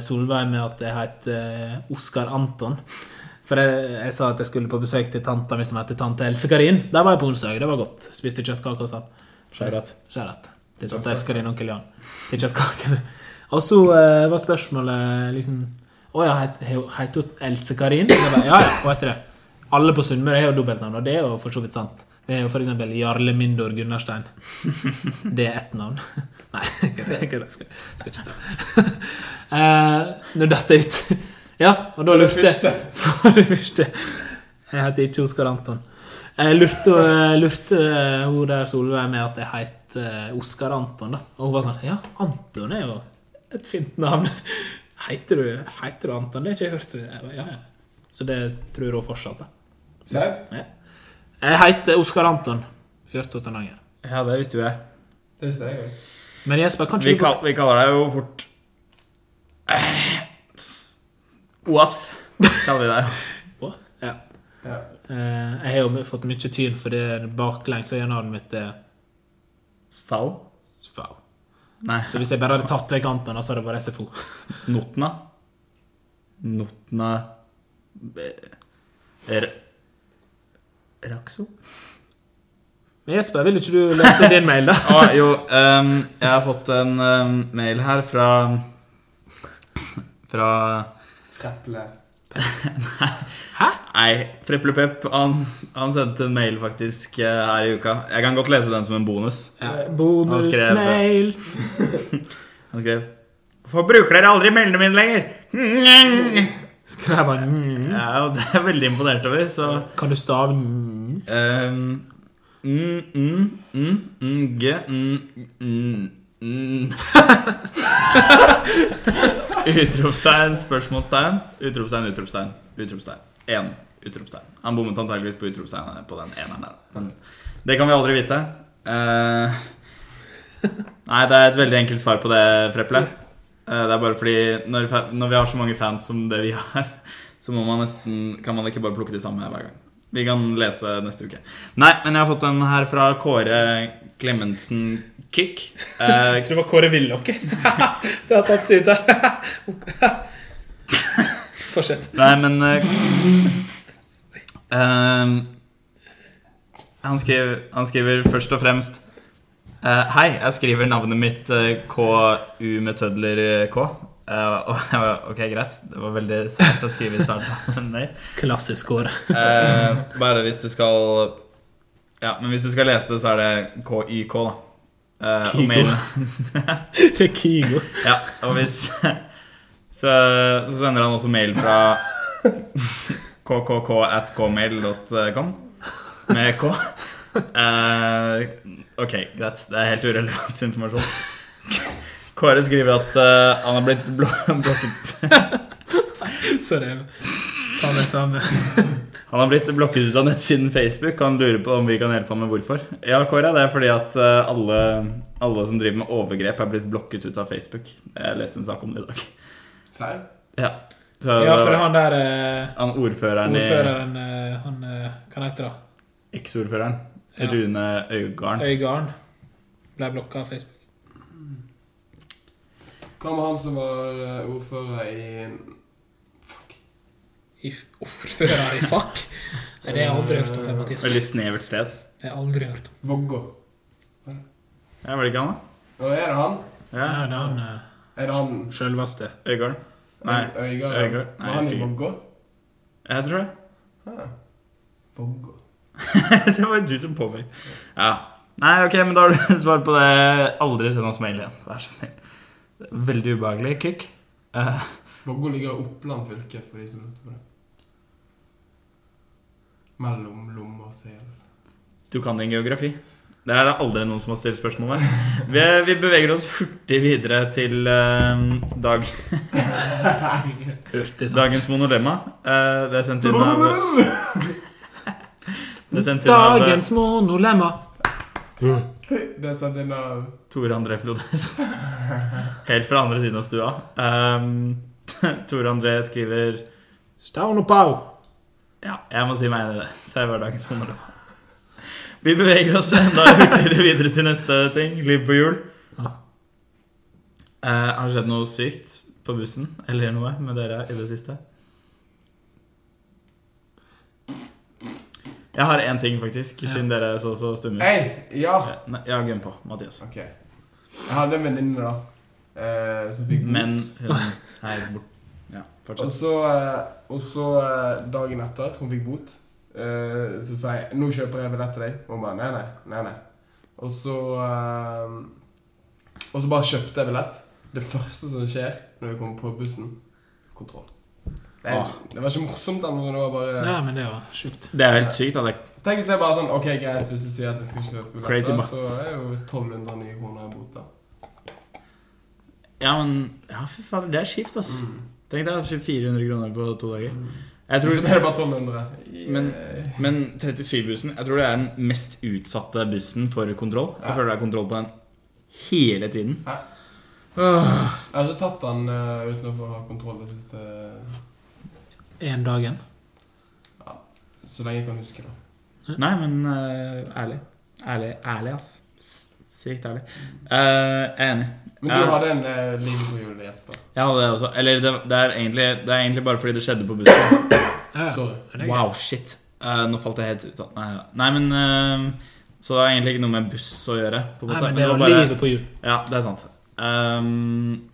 Solveig med at jeg het eh, Oskar Anton. For jeg, jeg sa at jeg skulle på besøk til tanta mi som heter tante Else Karin. Der var jeg på onsdag. Det var godt. Spiste kjøttkake og sånn. Skjærat. Til tante Else Karin og onkel Jan. Til kjøttkakene. *laughs* Og så eh, var spørsmålet liksom Å ja, heter het hun Else Karin? Bare, ja, ja, hun heter det. Alle på Sunnmøre har jo dobbeltnavn, og det er jo for så vidt sant. Vi har jo eksempel Jarle Mindor Gunnarstein. Det er ett navn. *laughs* Nei, kødder. Skal, skal ikke ta uh, Nå datt jeg ut. Ja, og da lurte jeg. *laughs* For det første. Jeg heter ikke Oskar Anton. Jeg lurte, lurte hun der Solveig med at jeg het eh, Oskar Anton, da. Og hun var sånn Ja, Anton er jo et fint navn. Heter du, heiter du Anton? Det har jeg ikke hørt. Ja, ja. Så det tror hun fortsatt, da. Serr? Jeg heter Oskar Anton. Fjørtotenanger. Ja, det visste jo jeg. Det visste jeg òg. Men Jesper, kan Vi, kall, vi kaller deg jo fort OASF, kaller vi deg. Ja. Ja. Eh, Jeg har jo fått mye tyn for det baklengs, er mitt? Svau. Nei. Så hvis jeg bare hadde tatt vekk Anton, så hadde det vært SFO. Notna? Notna er... Rakso? Men Jesper, vil ikke du lese din mail, da? *laughs* ah, jo, um, jeg har fått en um, mail her fra Fra Kreple. *laughs* Nei, Freplepep. Han, han sendte en mail faktisk eh, her i uka. Jeg kan godt lese den som en bonus. Ja, Han Bonusmail. *laughs* Han skrev Hvorfor bruker dere aldri mailene mine lenger? *laughs* Skrev han mm. Ja, og det er jeg veldig imponert over, så Kan du stave mm? ehm, mm, mm, mm, mm, G mm, mm, mm. *laughs* Utropstegn, spørsmålstegn, utropstegn, utropstegn, utropstegn. Én utropstegn. Han bommet antageligvis på utropstegnet på den eneren der. Men det kan vi aldri vite. Uh, nei, det er et veldig enkelt svar på det, Freple. Uh, det er bare fordi når, når vi har så mange fans som det vi har, så må man nesten, kan man ikke bare plukke de samme hver gang. Vi kan lese neste uke. Nei, men jeg har fått en her fra Kåre Klemetsen Kick. Uh, Jeg tror det var Kåre Willoch. *laughs* det har tatt ut. *laughs* Fortsett. Nei, men eh, ehm, han, skriver, han skriver først og fremst uh, Hei, jeg skriver navnet mitt uh, KU med tødler eh, K. Uh, ok, greit. Det var veldig sært å skrive i starten. Klassisk. Eh, bare hvis du skal Ja, men hvis du skal lese det, så er det KYK, da. Eh, Kygo. *laughs* Det er Kygo. Ja, og hvis *laughs* Så, så sender han også mail fra kkk at kmail.com med K. Uh, ok, greit. Det er helt urelevant informasjon. Kåre skriver at uh, han har blitt blå blokket Sorry. Ta det samme. Han har blitt blokket ut av nettsiden Facebook. Han lurer på om vi kan hjelpe ham med hvorfor. Ja, Kåre, det er fordi at eh, alle, alle som driver med overgrep, er blitt blokket ut av Facebook. Jeg leste en sak om det i dag. Serr? Ja, så, Ja, for han der eh, han ordføreren, ordføreren i Han eh, Hva heter det? Eksordføreren. Ja. Rune Øygarden. Øygarden ble blokka av Facebook. Hva med han som var eh, ordfører i Fuck. I ordfører i fuck? Nei, det har jeg aldri hørt om, Det, Mathias. Veldig snevert sted. Det har jeg aldri hørt om. Vågå. Ja, var det ikke han, da? Og er det han? Ja. Det er han eh, Er det han sjølveste. Øygarden. Nei. Nei, Var han i. Vågå? Jeg tror det. Ja. Vågå. *laughs* det var du som påpekte. Ja. Nei, ok, men da har du *laughs* svar på det. Aldri send oss mail igjen. Vær så snill. Veldig ubehagelig. Kikk. Eh, Vågå ligger i Oppland fylke, for de som lurte på det. Mellom Lomme og Sel. du kan din geografi. Det er det aldri noen som har stilt spørsmål ved. Vi, vi beveger oss hurtig videre til uh, dag, dagens monolemma. Uh, det er sendt inn av Det er sendt inn av Dagens monolemma. Det er sendt inn av Tore André Flodhest. Helt fra andre siden av stua. Um, *laughs* Tore André skriver Stavn og pau. Ja, jeg må si meg enig i det. Det var dagens monolog. Vi beveger oss *laughs* enda hurtigere videre til neste ting. Liv på hjul. Ja. Eh, har det skjedd noe sykt på bussen eller noe med dere i det siste? Jeg har én ting, faktisk, Ja. siden dere så så stumme ut. Hei! Ja! Nei, nei, Ja, gønn på, Mathias. Ok. Jeg hadde en venninne, da, eh, som fikk bot. Men hun er bort... *laughs* Ja, Og fortsett. så, eh, og så eh, dagen etter hun fikk bot, eh, så sa jeg 'Nå kjøper jeg billett til deg.' Og hun bare 'Nei, nei. nei, nei. Og så uh, Og så bare kjøpte jeg billett. Det første som skjer når vi kommer på bussen kontroll. Det, er, Åh. det var ikke morsomt, da, men det var bare Ja, men det var sjukt. Det er helt sykt. Det Tenk hvis jeg bare sånn Ok, greit, hvis du sier at jeg skal kjøpe billetter, så er jo 1200 nye kroner i bot, da. Ja, men Ja, fy faen, det er kjipt, ass. Mm. Tenk deg altså 400 kroner på to dager. Jeg tror, det bare 1200. Men- men 37-bussen Jeg tror det er den mest utsatte bussen for kontroll. Jeg Ja. føler det er kontroll på den hele tiden. Ja. Åh. Jeg har ikke tatt den uh, uten å få ha kontroll det siste Én dagen. Så lenge jeg kan huske da. Nei, men uh, ærlig. Ærlig, ærlig, ass. Sykt ærlig. Uh, jeg er enig. Men du hadde en uh, liv på hjulet, Jesper. Jeg hadde det også. Eller det, det, er egentlig, det er egentlig bare fordi det skjedde på bussen. Er Wow, shit. Uh, nå falt jeg helt ut. av- Nei, nei men uh, Så det er egentlig ikke noe med buss å gjøre. På Nei, men det var bare- livet på hjul. Ja, det er sant. Um,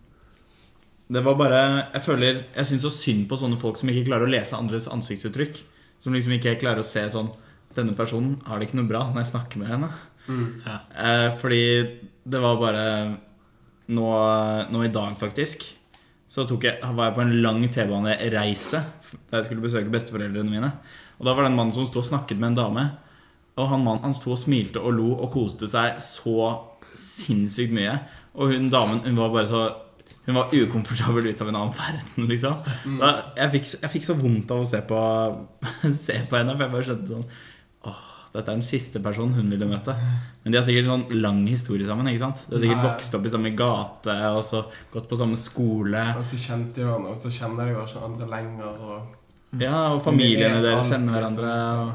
det var bare Jeg føler Jeg syns så synd på sånne folk som ikke klarer å lese andres ansiktsuttrykk. Som liksom ikke klarer å se sånn Denne personen har det ikke noe bra når jeg snakker med henne. Mm. Ja. Eh, fordi det var bare nå, nå i dag, faktisk, så tok jeg, var jeg på en lang T-banereise da jeg skulle besøke besteforeldrene mine. Og da var det en mann som sto og snakket med en dame. Og han mannen han sto og smilte og lo og koste seg så sinnssykt mye. Og hun damen hun var bare så Hun var ukomfortabel ut av en annen verden, liksom. Da, jeg, fikk, jeg fikk så vondt av å se på, *laughs* se på henne, for jeg bare skjønte sånn Åh, dette er den siste personen hun ville møte. Men de har sikkert sånn lang historie sammen. ikke sant? De har sikkert Nei. vokst opp i samme gate og så gått på samme skole. Og så kjente de hverandre, og så kjenner de kanskje andre lenger. Og Ja, Og familiene De deres kjenner liksom. hverandre. Og,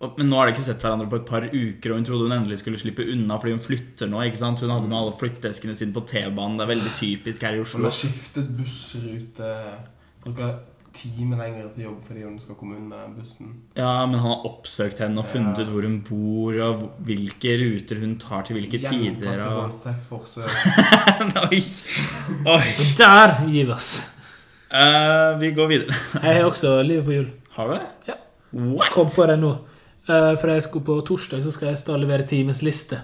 Ja. men nå har de ikke sett hverandre på et par uker, og hun trodde hun endelig skulle slippe unna fordi hun flytter nå. ikke sant? Hun hadde med alle flytteeskene sine på T-banen. Det er veldig typisk her i Hun Oslo. har skiftet bussrute. Bruker time lenger til jobb fordi hun skal komme unna bussen. Ja, Men han har oppsøkt henne og funnet Ja. ut hvor hun bor, og hvilke ruter hun tar til hvilke tider. Gjentatte og... Oi. *laughs* Oi. Der gir vi oss. Uh, vi går videre. Jeg har også livet på hjul. Har du det? Ja. What? Kom på det nå. Eh, For jeg skal på torsdag så skal jeg stå og levere timens liste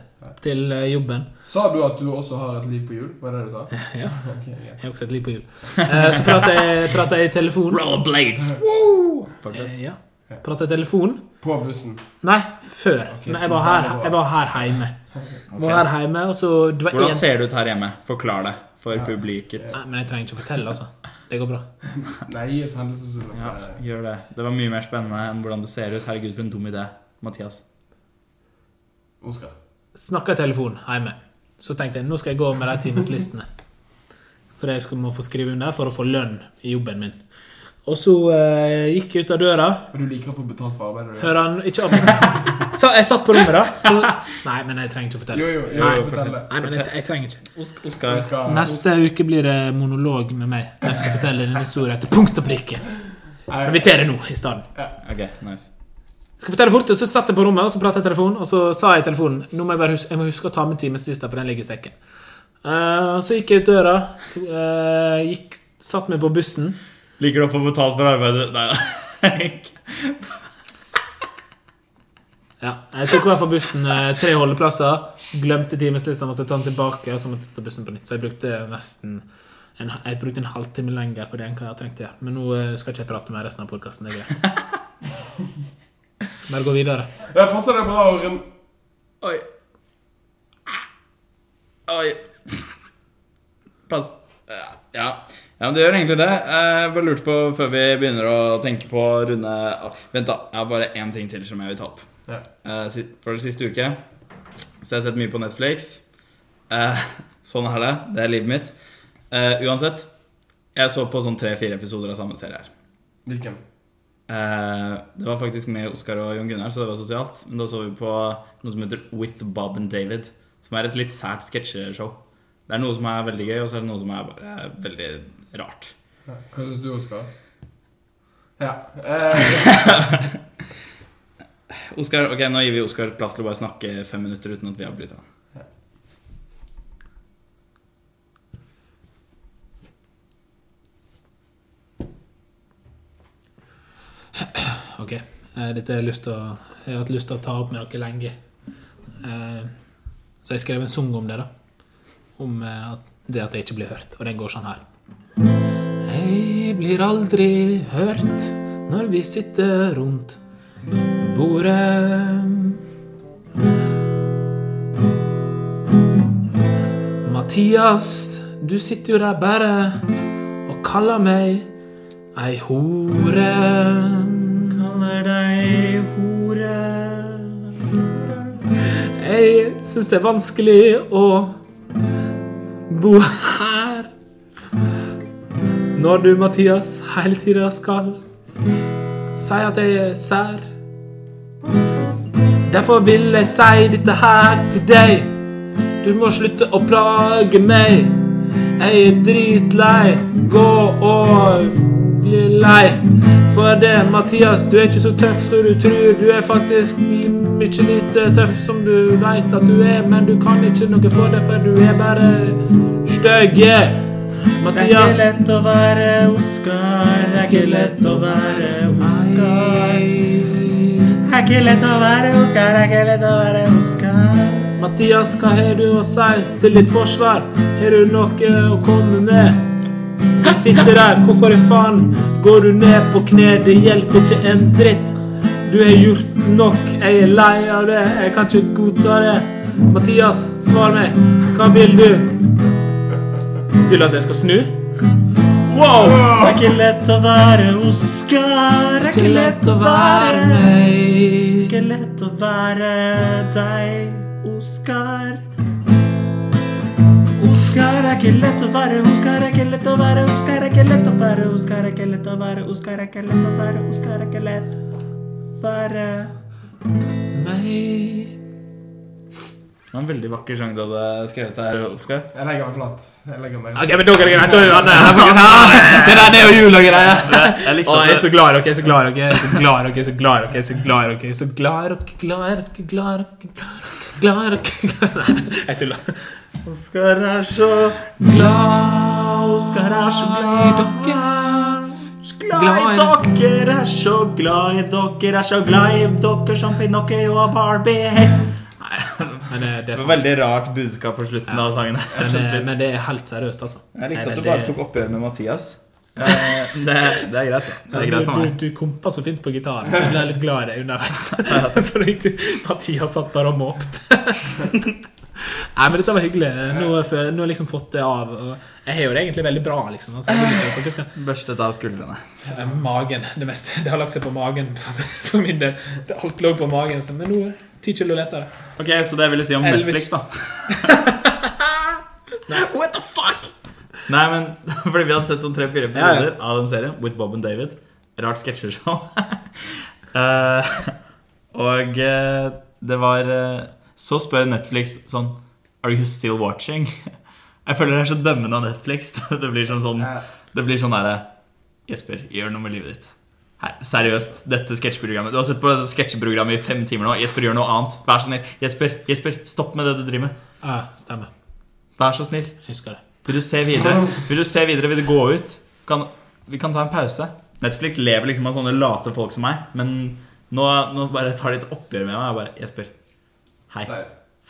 til eh, jobben. Sa du at du også har et liv på hjul? Var det det du sa? *laughs* Ja, *laughs* Okay, greit. jeg har også et liv på hjul. Eh, Så prater jeg, prater jeg i telefon. Rollerblades! Woo! Fortsett. Ja. Prater i telefon. På bussen. Nei, før. Okay. Nei, jeg var her, jeg var her hjemme. *laughs* Var her hjemme, og så Hvordan en... ser det ut her hjemme? Forklar det for Ja. publiket. Nei, men jeg trenger ikke å fortelle, altså. Det går bra. Nei, gi oss. Ja, gjør det. Det var mye mer spennende enn hvordan det ser ut. Herregud, for en dum idé. Mathias. Oskar. Snakka i telefon hjemme. Så tenkte jeg nå skal jeg gå med de timeslistene. For jeg skal må få skrive under for å få lønn i jobben min. Og så uh, gikk jeg ut av døra. Og du liker å få betalt for arbeidet du? Hører han ikke opp Så jeg satt på rommet, da. Så, nei, men jeg trenger ikke å fortelle. Jo, jo, jo, Nei, fortell. Nei, men jeg, jeg trenger ikke. Osk- Oskar. Vi Neste uke blir det monolog med meg. Der jeg skal fortelle en historie til punkt og prikke. Men vi tar det nå i stedet. Ja. Ok, nice. Skal fortelle fort, og Så satt jeg på rommet og så pratet jeg i telefonen, og så sa jeg i telefonen Nå må jeg bare huske, jeg må huske å ta med timeslista, for den ligger i sekken. Uh, så gikk jeg ut døra, eh, gikk, satt meg på bussen. Liker du å få betalt for arbeidet? Nei. da. *laughs* Ja, Jeg tok i hvert fall bussen eh, tre holdeplasser. Glemte timeslista, måtte ta den tilbake, og så måtte jeg ta bussen på nytt. Så jeg brukte nesten en, jeg brukte en halvtime lenger på det enn hva jeg trengte. Men nå eh, skal ikke jeg prate med resten av podkasten. Det er greit. Bare gå videre. Jeg passer deg bra, Orren? Oi. Oi. Pass. Ja. Ja. men det gjør egentlig det. Jeg bare lurte på, før vi begynner å tenke på å runde Vent, da. Jeg har bare én ting til som jeg vil ta opp. Ja. Eh, For det siste uke så har jeg sett mye på Netflix. Eh, Sånn er det. Det er livet mitt. Eh, Uansett. Jeg så på sånn tre-fire episoder av samme serie her. Hvilken? Det var faktisk med Oskar og Jon Gunnar, så det var sosialt. Men da så vi på noe som heter With Bob and David. Som er et litt sært sketsjeshow. Det er noe som er veldig gøy, og så er det noe som er bare eh, veldig rart. Ja. Hva syns du, Oskar? Ja. Eh, *laughs* Oskar, ok, Nå gir vi Oskar plass til å bare snakke fem minutter uten at vi avbryter han. Ok. Eh, Dette har jeg, lyst til å, jeg har hatt lyst til å ta opp med dere lenge. Eh, Så jeg skrev en sang om det, da. Om eh, det at jeg ikke blir hørt. Og den går sånn her. Jeg blir aldri hørt når vi sitter rundt bordet. Mathias, du sitter jo der bare og kaller meg ei hore. Kaller deg hore. Jeg syns det er vanskelig å bo her. Når du, Mathias, hele tida skal si at jeg er sær. Derfor vil jeg si dette her til deg. Du må slutte å plage meg. Jeg er dritlei. Gå og bli lei. For det, Mathias, du er ikke så tøff som du tror. Du er faktisk mye lite tøff som du veit at du er, men du kan ikke noe for det, for du er bare stygg. Mathias Er ikke lett å være Oskar. Det er ikke lett å være Oskar. Det er ikke lett å være Oskar. Det er ikke lett å være Oskar. Mathias, hva har du å si til ditt forsvar? Har du noe å komme med? Du sitter der, hvorfor i faen går du ned på kne? Det hjelper ikke en dritt. Du har gjort nok, jeg er lei av det, jeg kan ikke godta det. Mathias, svar meg. Hva vil du? Vil du at jeg skal snu? Wow! Det er ikke lett å være Oskar. Det er Ikke lett å være meg. ikke lett å være deg, Oskar. Er ikke lett å være, Oskar er ikke lett å være, Oskar er ikke lett å være, Oskar er ikke lett å være, Oskar er ikke lett å være, Oskar er ikke lett å være Meg. Det var en veldig vakker sang du hadde skrevet her, Oskar. jeg legger meg flat. Jeg legger meg Ok, men da er det greit. Er Det der er jo jul og greier. Jeg jeg er så glad i dere, jeg er så glad i dere, jeg er så glad i dere, jeg er så glad i dere, jeg er så glad i dere, jeg er så glad i dere, glad i dere, glad i dere, glad. Jeg tuller. Oskar er så Glad, Oskar er så glad i dere. Glad i dere, er så glad i dere, er så glad i dere som Pinocchio og Barbie. *laughs* Men det, det er veldig rart budskap på slutten av sangen. Men, men det er helt seriøst, altså. Jeg likte at du bare tok oppgjøret med Mathias. Eh, Det, det er greit, det. Det er greit for du, meg. du, du kompa så fint på gitaren, så jeg ble litt glad underveis. *laughs* så Mathias satt bare og måpte. *laughs* Nei, men dette var hyggelig. Nå har jeg, liksom fått det av. Og jeg har jo det egentlig veldig bra, liksom. Altså, jeg ikke at dere skal Børstet av skuldrene. Eh, Magen. Det meste. Det har lagt seg på magen for, min del. Alt lå på magen. Så, men nå ti kilo lettere. Ok, Så det vil jeg si om Netflix, da. *laughs* What the fuck? Nei, men *laughs* fordi vi hadde sett sånn tre-fire Ja, ja. av den serien With Bob and David. Rart sketsjeshow. uh, *laughs* og uh, det var uh, Så spør Netflix sånn Are you still watching? *laughs* Jeg føler det er så dømmende av Netflix. Det blir sånn, sånn Ja. Det blir sånn derre Jesper, gjør noe med livet ditt. Her, seriøst, dette sketsjprogrammet Du har sett på dette sketsjprogrammet i fem timer nå. Jesper, gjør noe annet. Vær så snill. Jesper, Jesper, stopp med det du driver med. Ja, stemmer. Vær så snill. Jeg husker det. Vil du se videre? Vil du se videre? Vil du gå ut? Kan, vi kan ta en pause. Netflix lever liksom av sånne late folk som meg, men nå, nå bare tar de et oppgjør med meg. Jeg bare Jesper. Hei.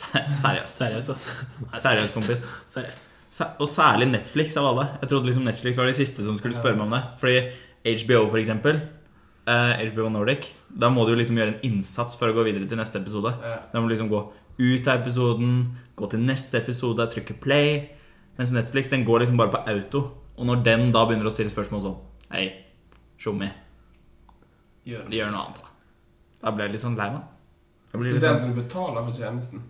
Seriøst. Seriøst. Altså. Seriøst, kompis. Seriøst. Og særlig Netflix av alle. Jeg trodde liksom Netflix var de siste som skulle spørre meg om det. Fordi HBO, for eksempel, eh, HBO Nordic, da må du liksom gjøre en innsats for å gå videre til neste episode. Da må du liksom gå ut av episoden, gå til neste episode, trykke play. Mens Netflix den går liksom bare på auto. Og når den da begynner å stille spørsmål sånn Hei, tjommi, Gjør det. gjør noe annet, da. Da blir jeg litt sånn lei meg. Spesielt sånn, når du betaler for tjenesten.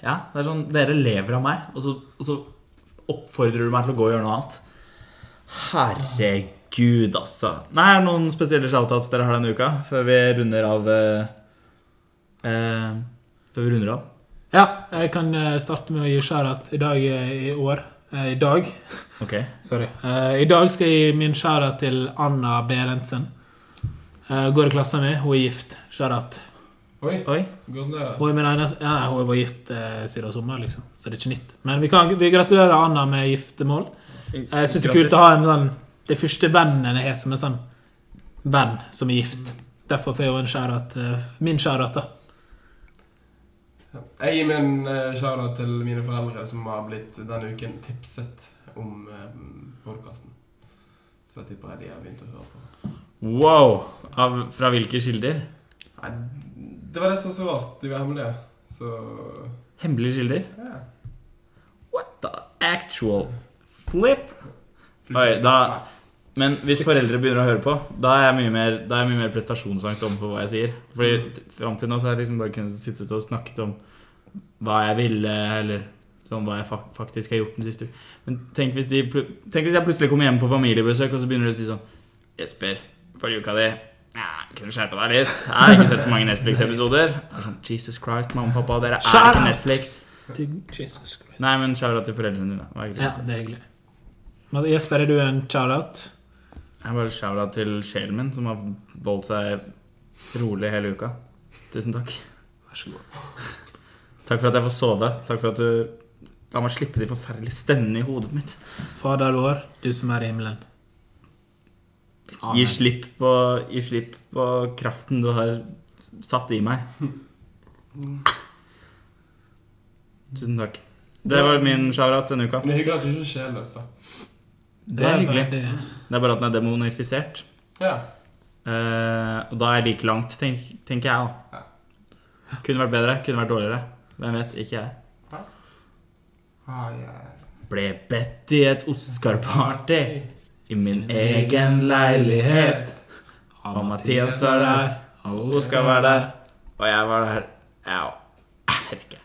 ja, det er sånn Dere lever av meg, og så, og så oppfordrer du meg til å gå og gjøre noe annet. Herregud, altså. Nei, er det noen spesielle shoutouts dere har denne uka? Før vi runder av eh, eh, Før vi runder av? Ja, jeg kan eh, starte med å gi skjærat i dag eh, i år. Eh, I dag. Ok. Sorry. *laughs* Eh, I dag skal jeg gi min skjærat til Anna Berentsen. Eh, går i klassen min. Hun er gift. Skjærat. Oi, Oi. gratulerer. Hun er Ja, hun var gift eh, siden sommer, liksom. Så det er ikke nytt. Men vi, kan, vi gratulerer Anna med giftermål. Jeg syns det er kult å ha en sånn Det første vennen jeg har som en sånn venn som er gift. Derfor får jeg jo en skjærat. Min skjærat, da. Jeg gir min uh, til mine foreldre som har blitt denne uken tipset om uh, podkasten. Så jeg tipper de har begynt å høre på. Wow! Av, fra hvilke kilder? Nei, det var det som var så rart. De var hemmelige. Så Hemmelige kilder? ja. What the actual flip? Oi, da Men hvis foreldre begynner å høre på, da er jeg mye mer, da er jeg mye mer prestasjonsangst overfor hva jeg sier. Fordi t- fram til nå så har jeg liksom bare kunnet sitte og snakket om hva jeg ville, eller sånn hva jeg faktisk har gjort den siste uka. Men tenk hvis, de, tenk hvis jeg plutselig kommer hjem på familiebesøk, og så begynner de å si sånn Jesper, forrige uka di ja, kunne skjerpa deg litt. Jeg har ikke sett så mange Netflix-episoder. Er Sånn, Jesus Christ, mamma og pappa, dere er Shout ikke! Netflix. Jesus Nei, men shout out til foreldrene dine. Det. Ja, det er hyggelig. Men Jesper, er du en shout-out? Jeg bare shout til sjelen min, som har voldt seg rolig hele uka. Tusen takk. Vær så god. Takk for at jeg får sove. Takk for at du la meg slippe de forferdelige stemmene i hodet mitt. Fader vår, du som er i himmelen. Gi slipp på, gi slipp på kraften du har satt i meg. Tusen takk. Det var min shout-out denne uka. Men det er hyggelig at du ikke er sjelløs, da. Det er hyggelig. Det, Det er bare at den er demonifisert. Ja. Uh, og da er jeg like langt, tenk, tenker jeg. da Kunne vært bedre, kunne vært dårligere. Hvem vet? Ikke jeg. Ah, yeah. Ble bedt i et Oscar-party i min egen leilighet. Og Mathias var der, og Oskar var der, og jeg var der. Ja, jeg vet ikke.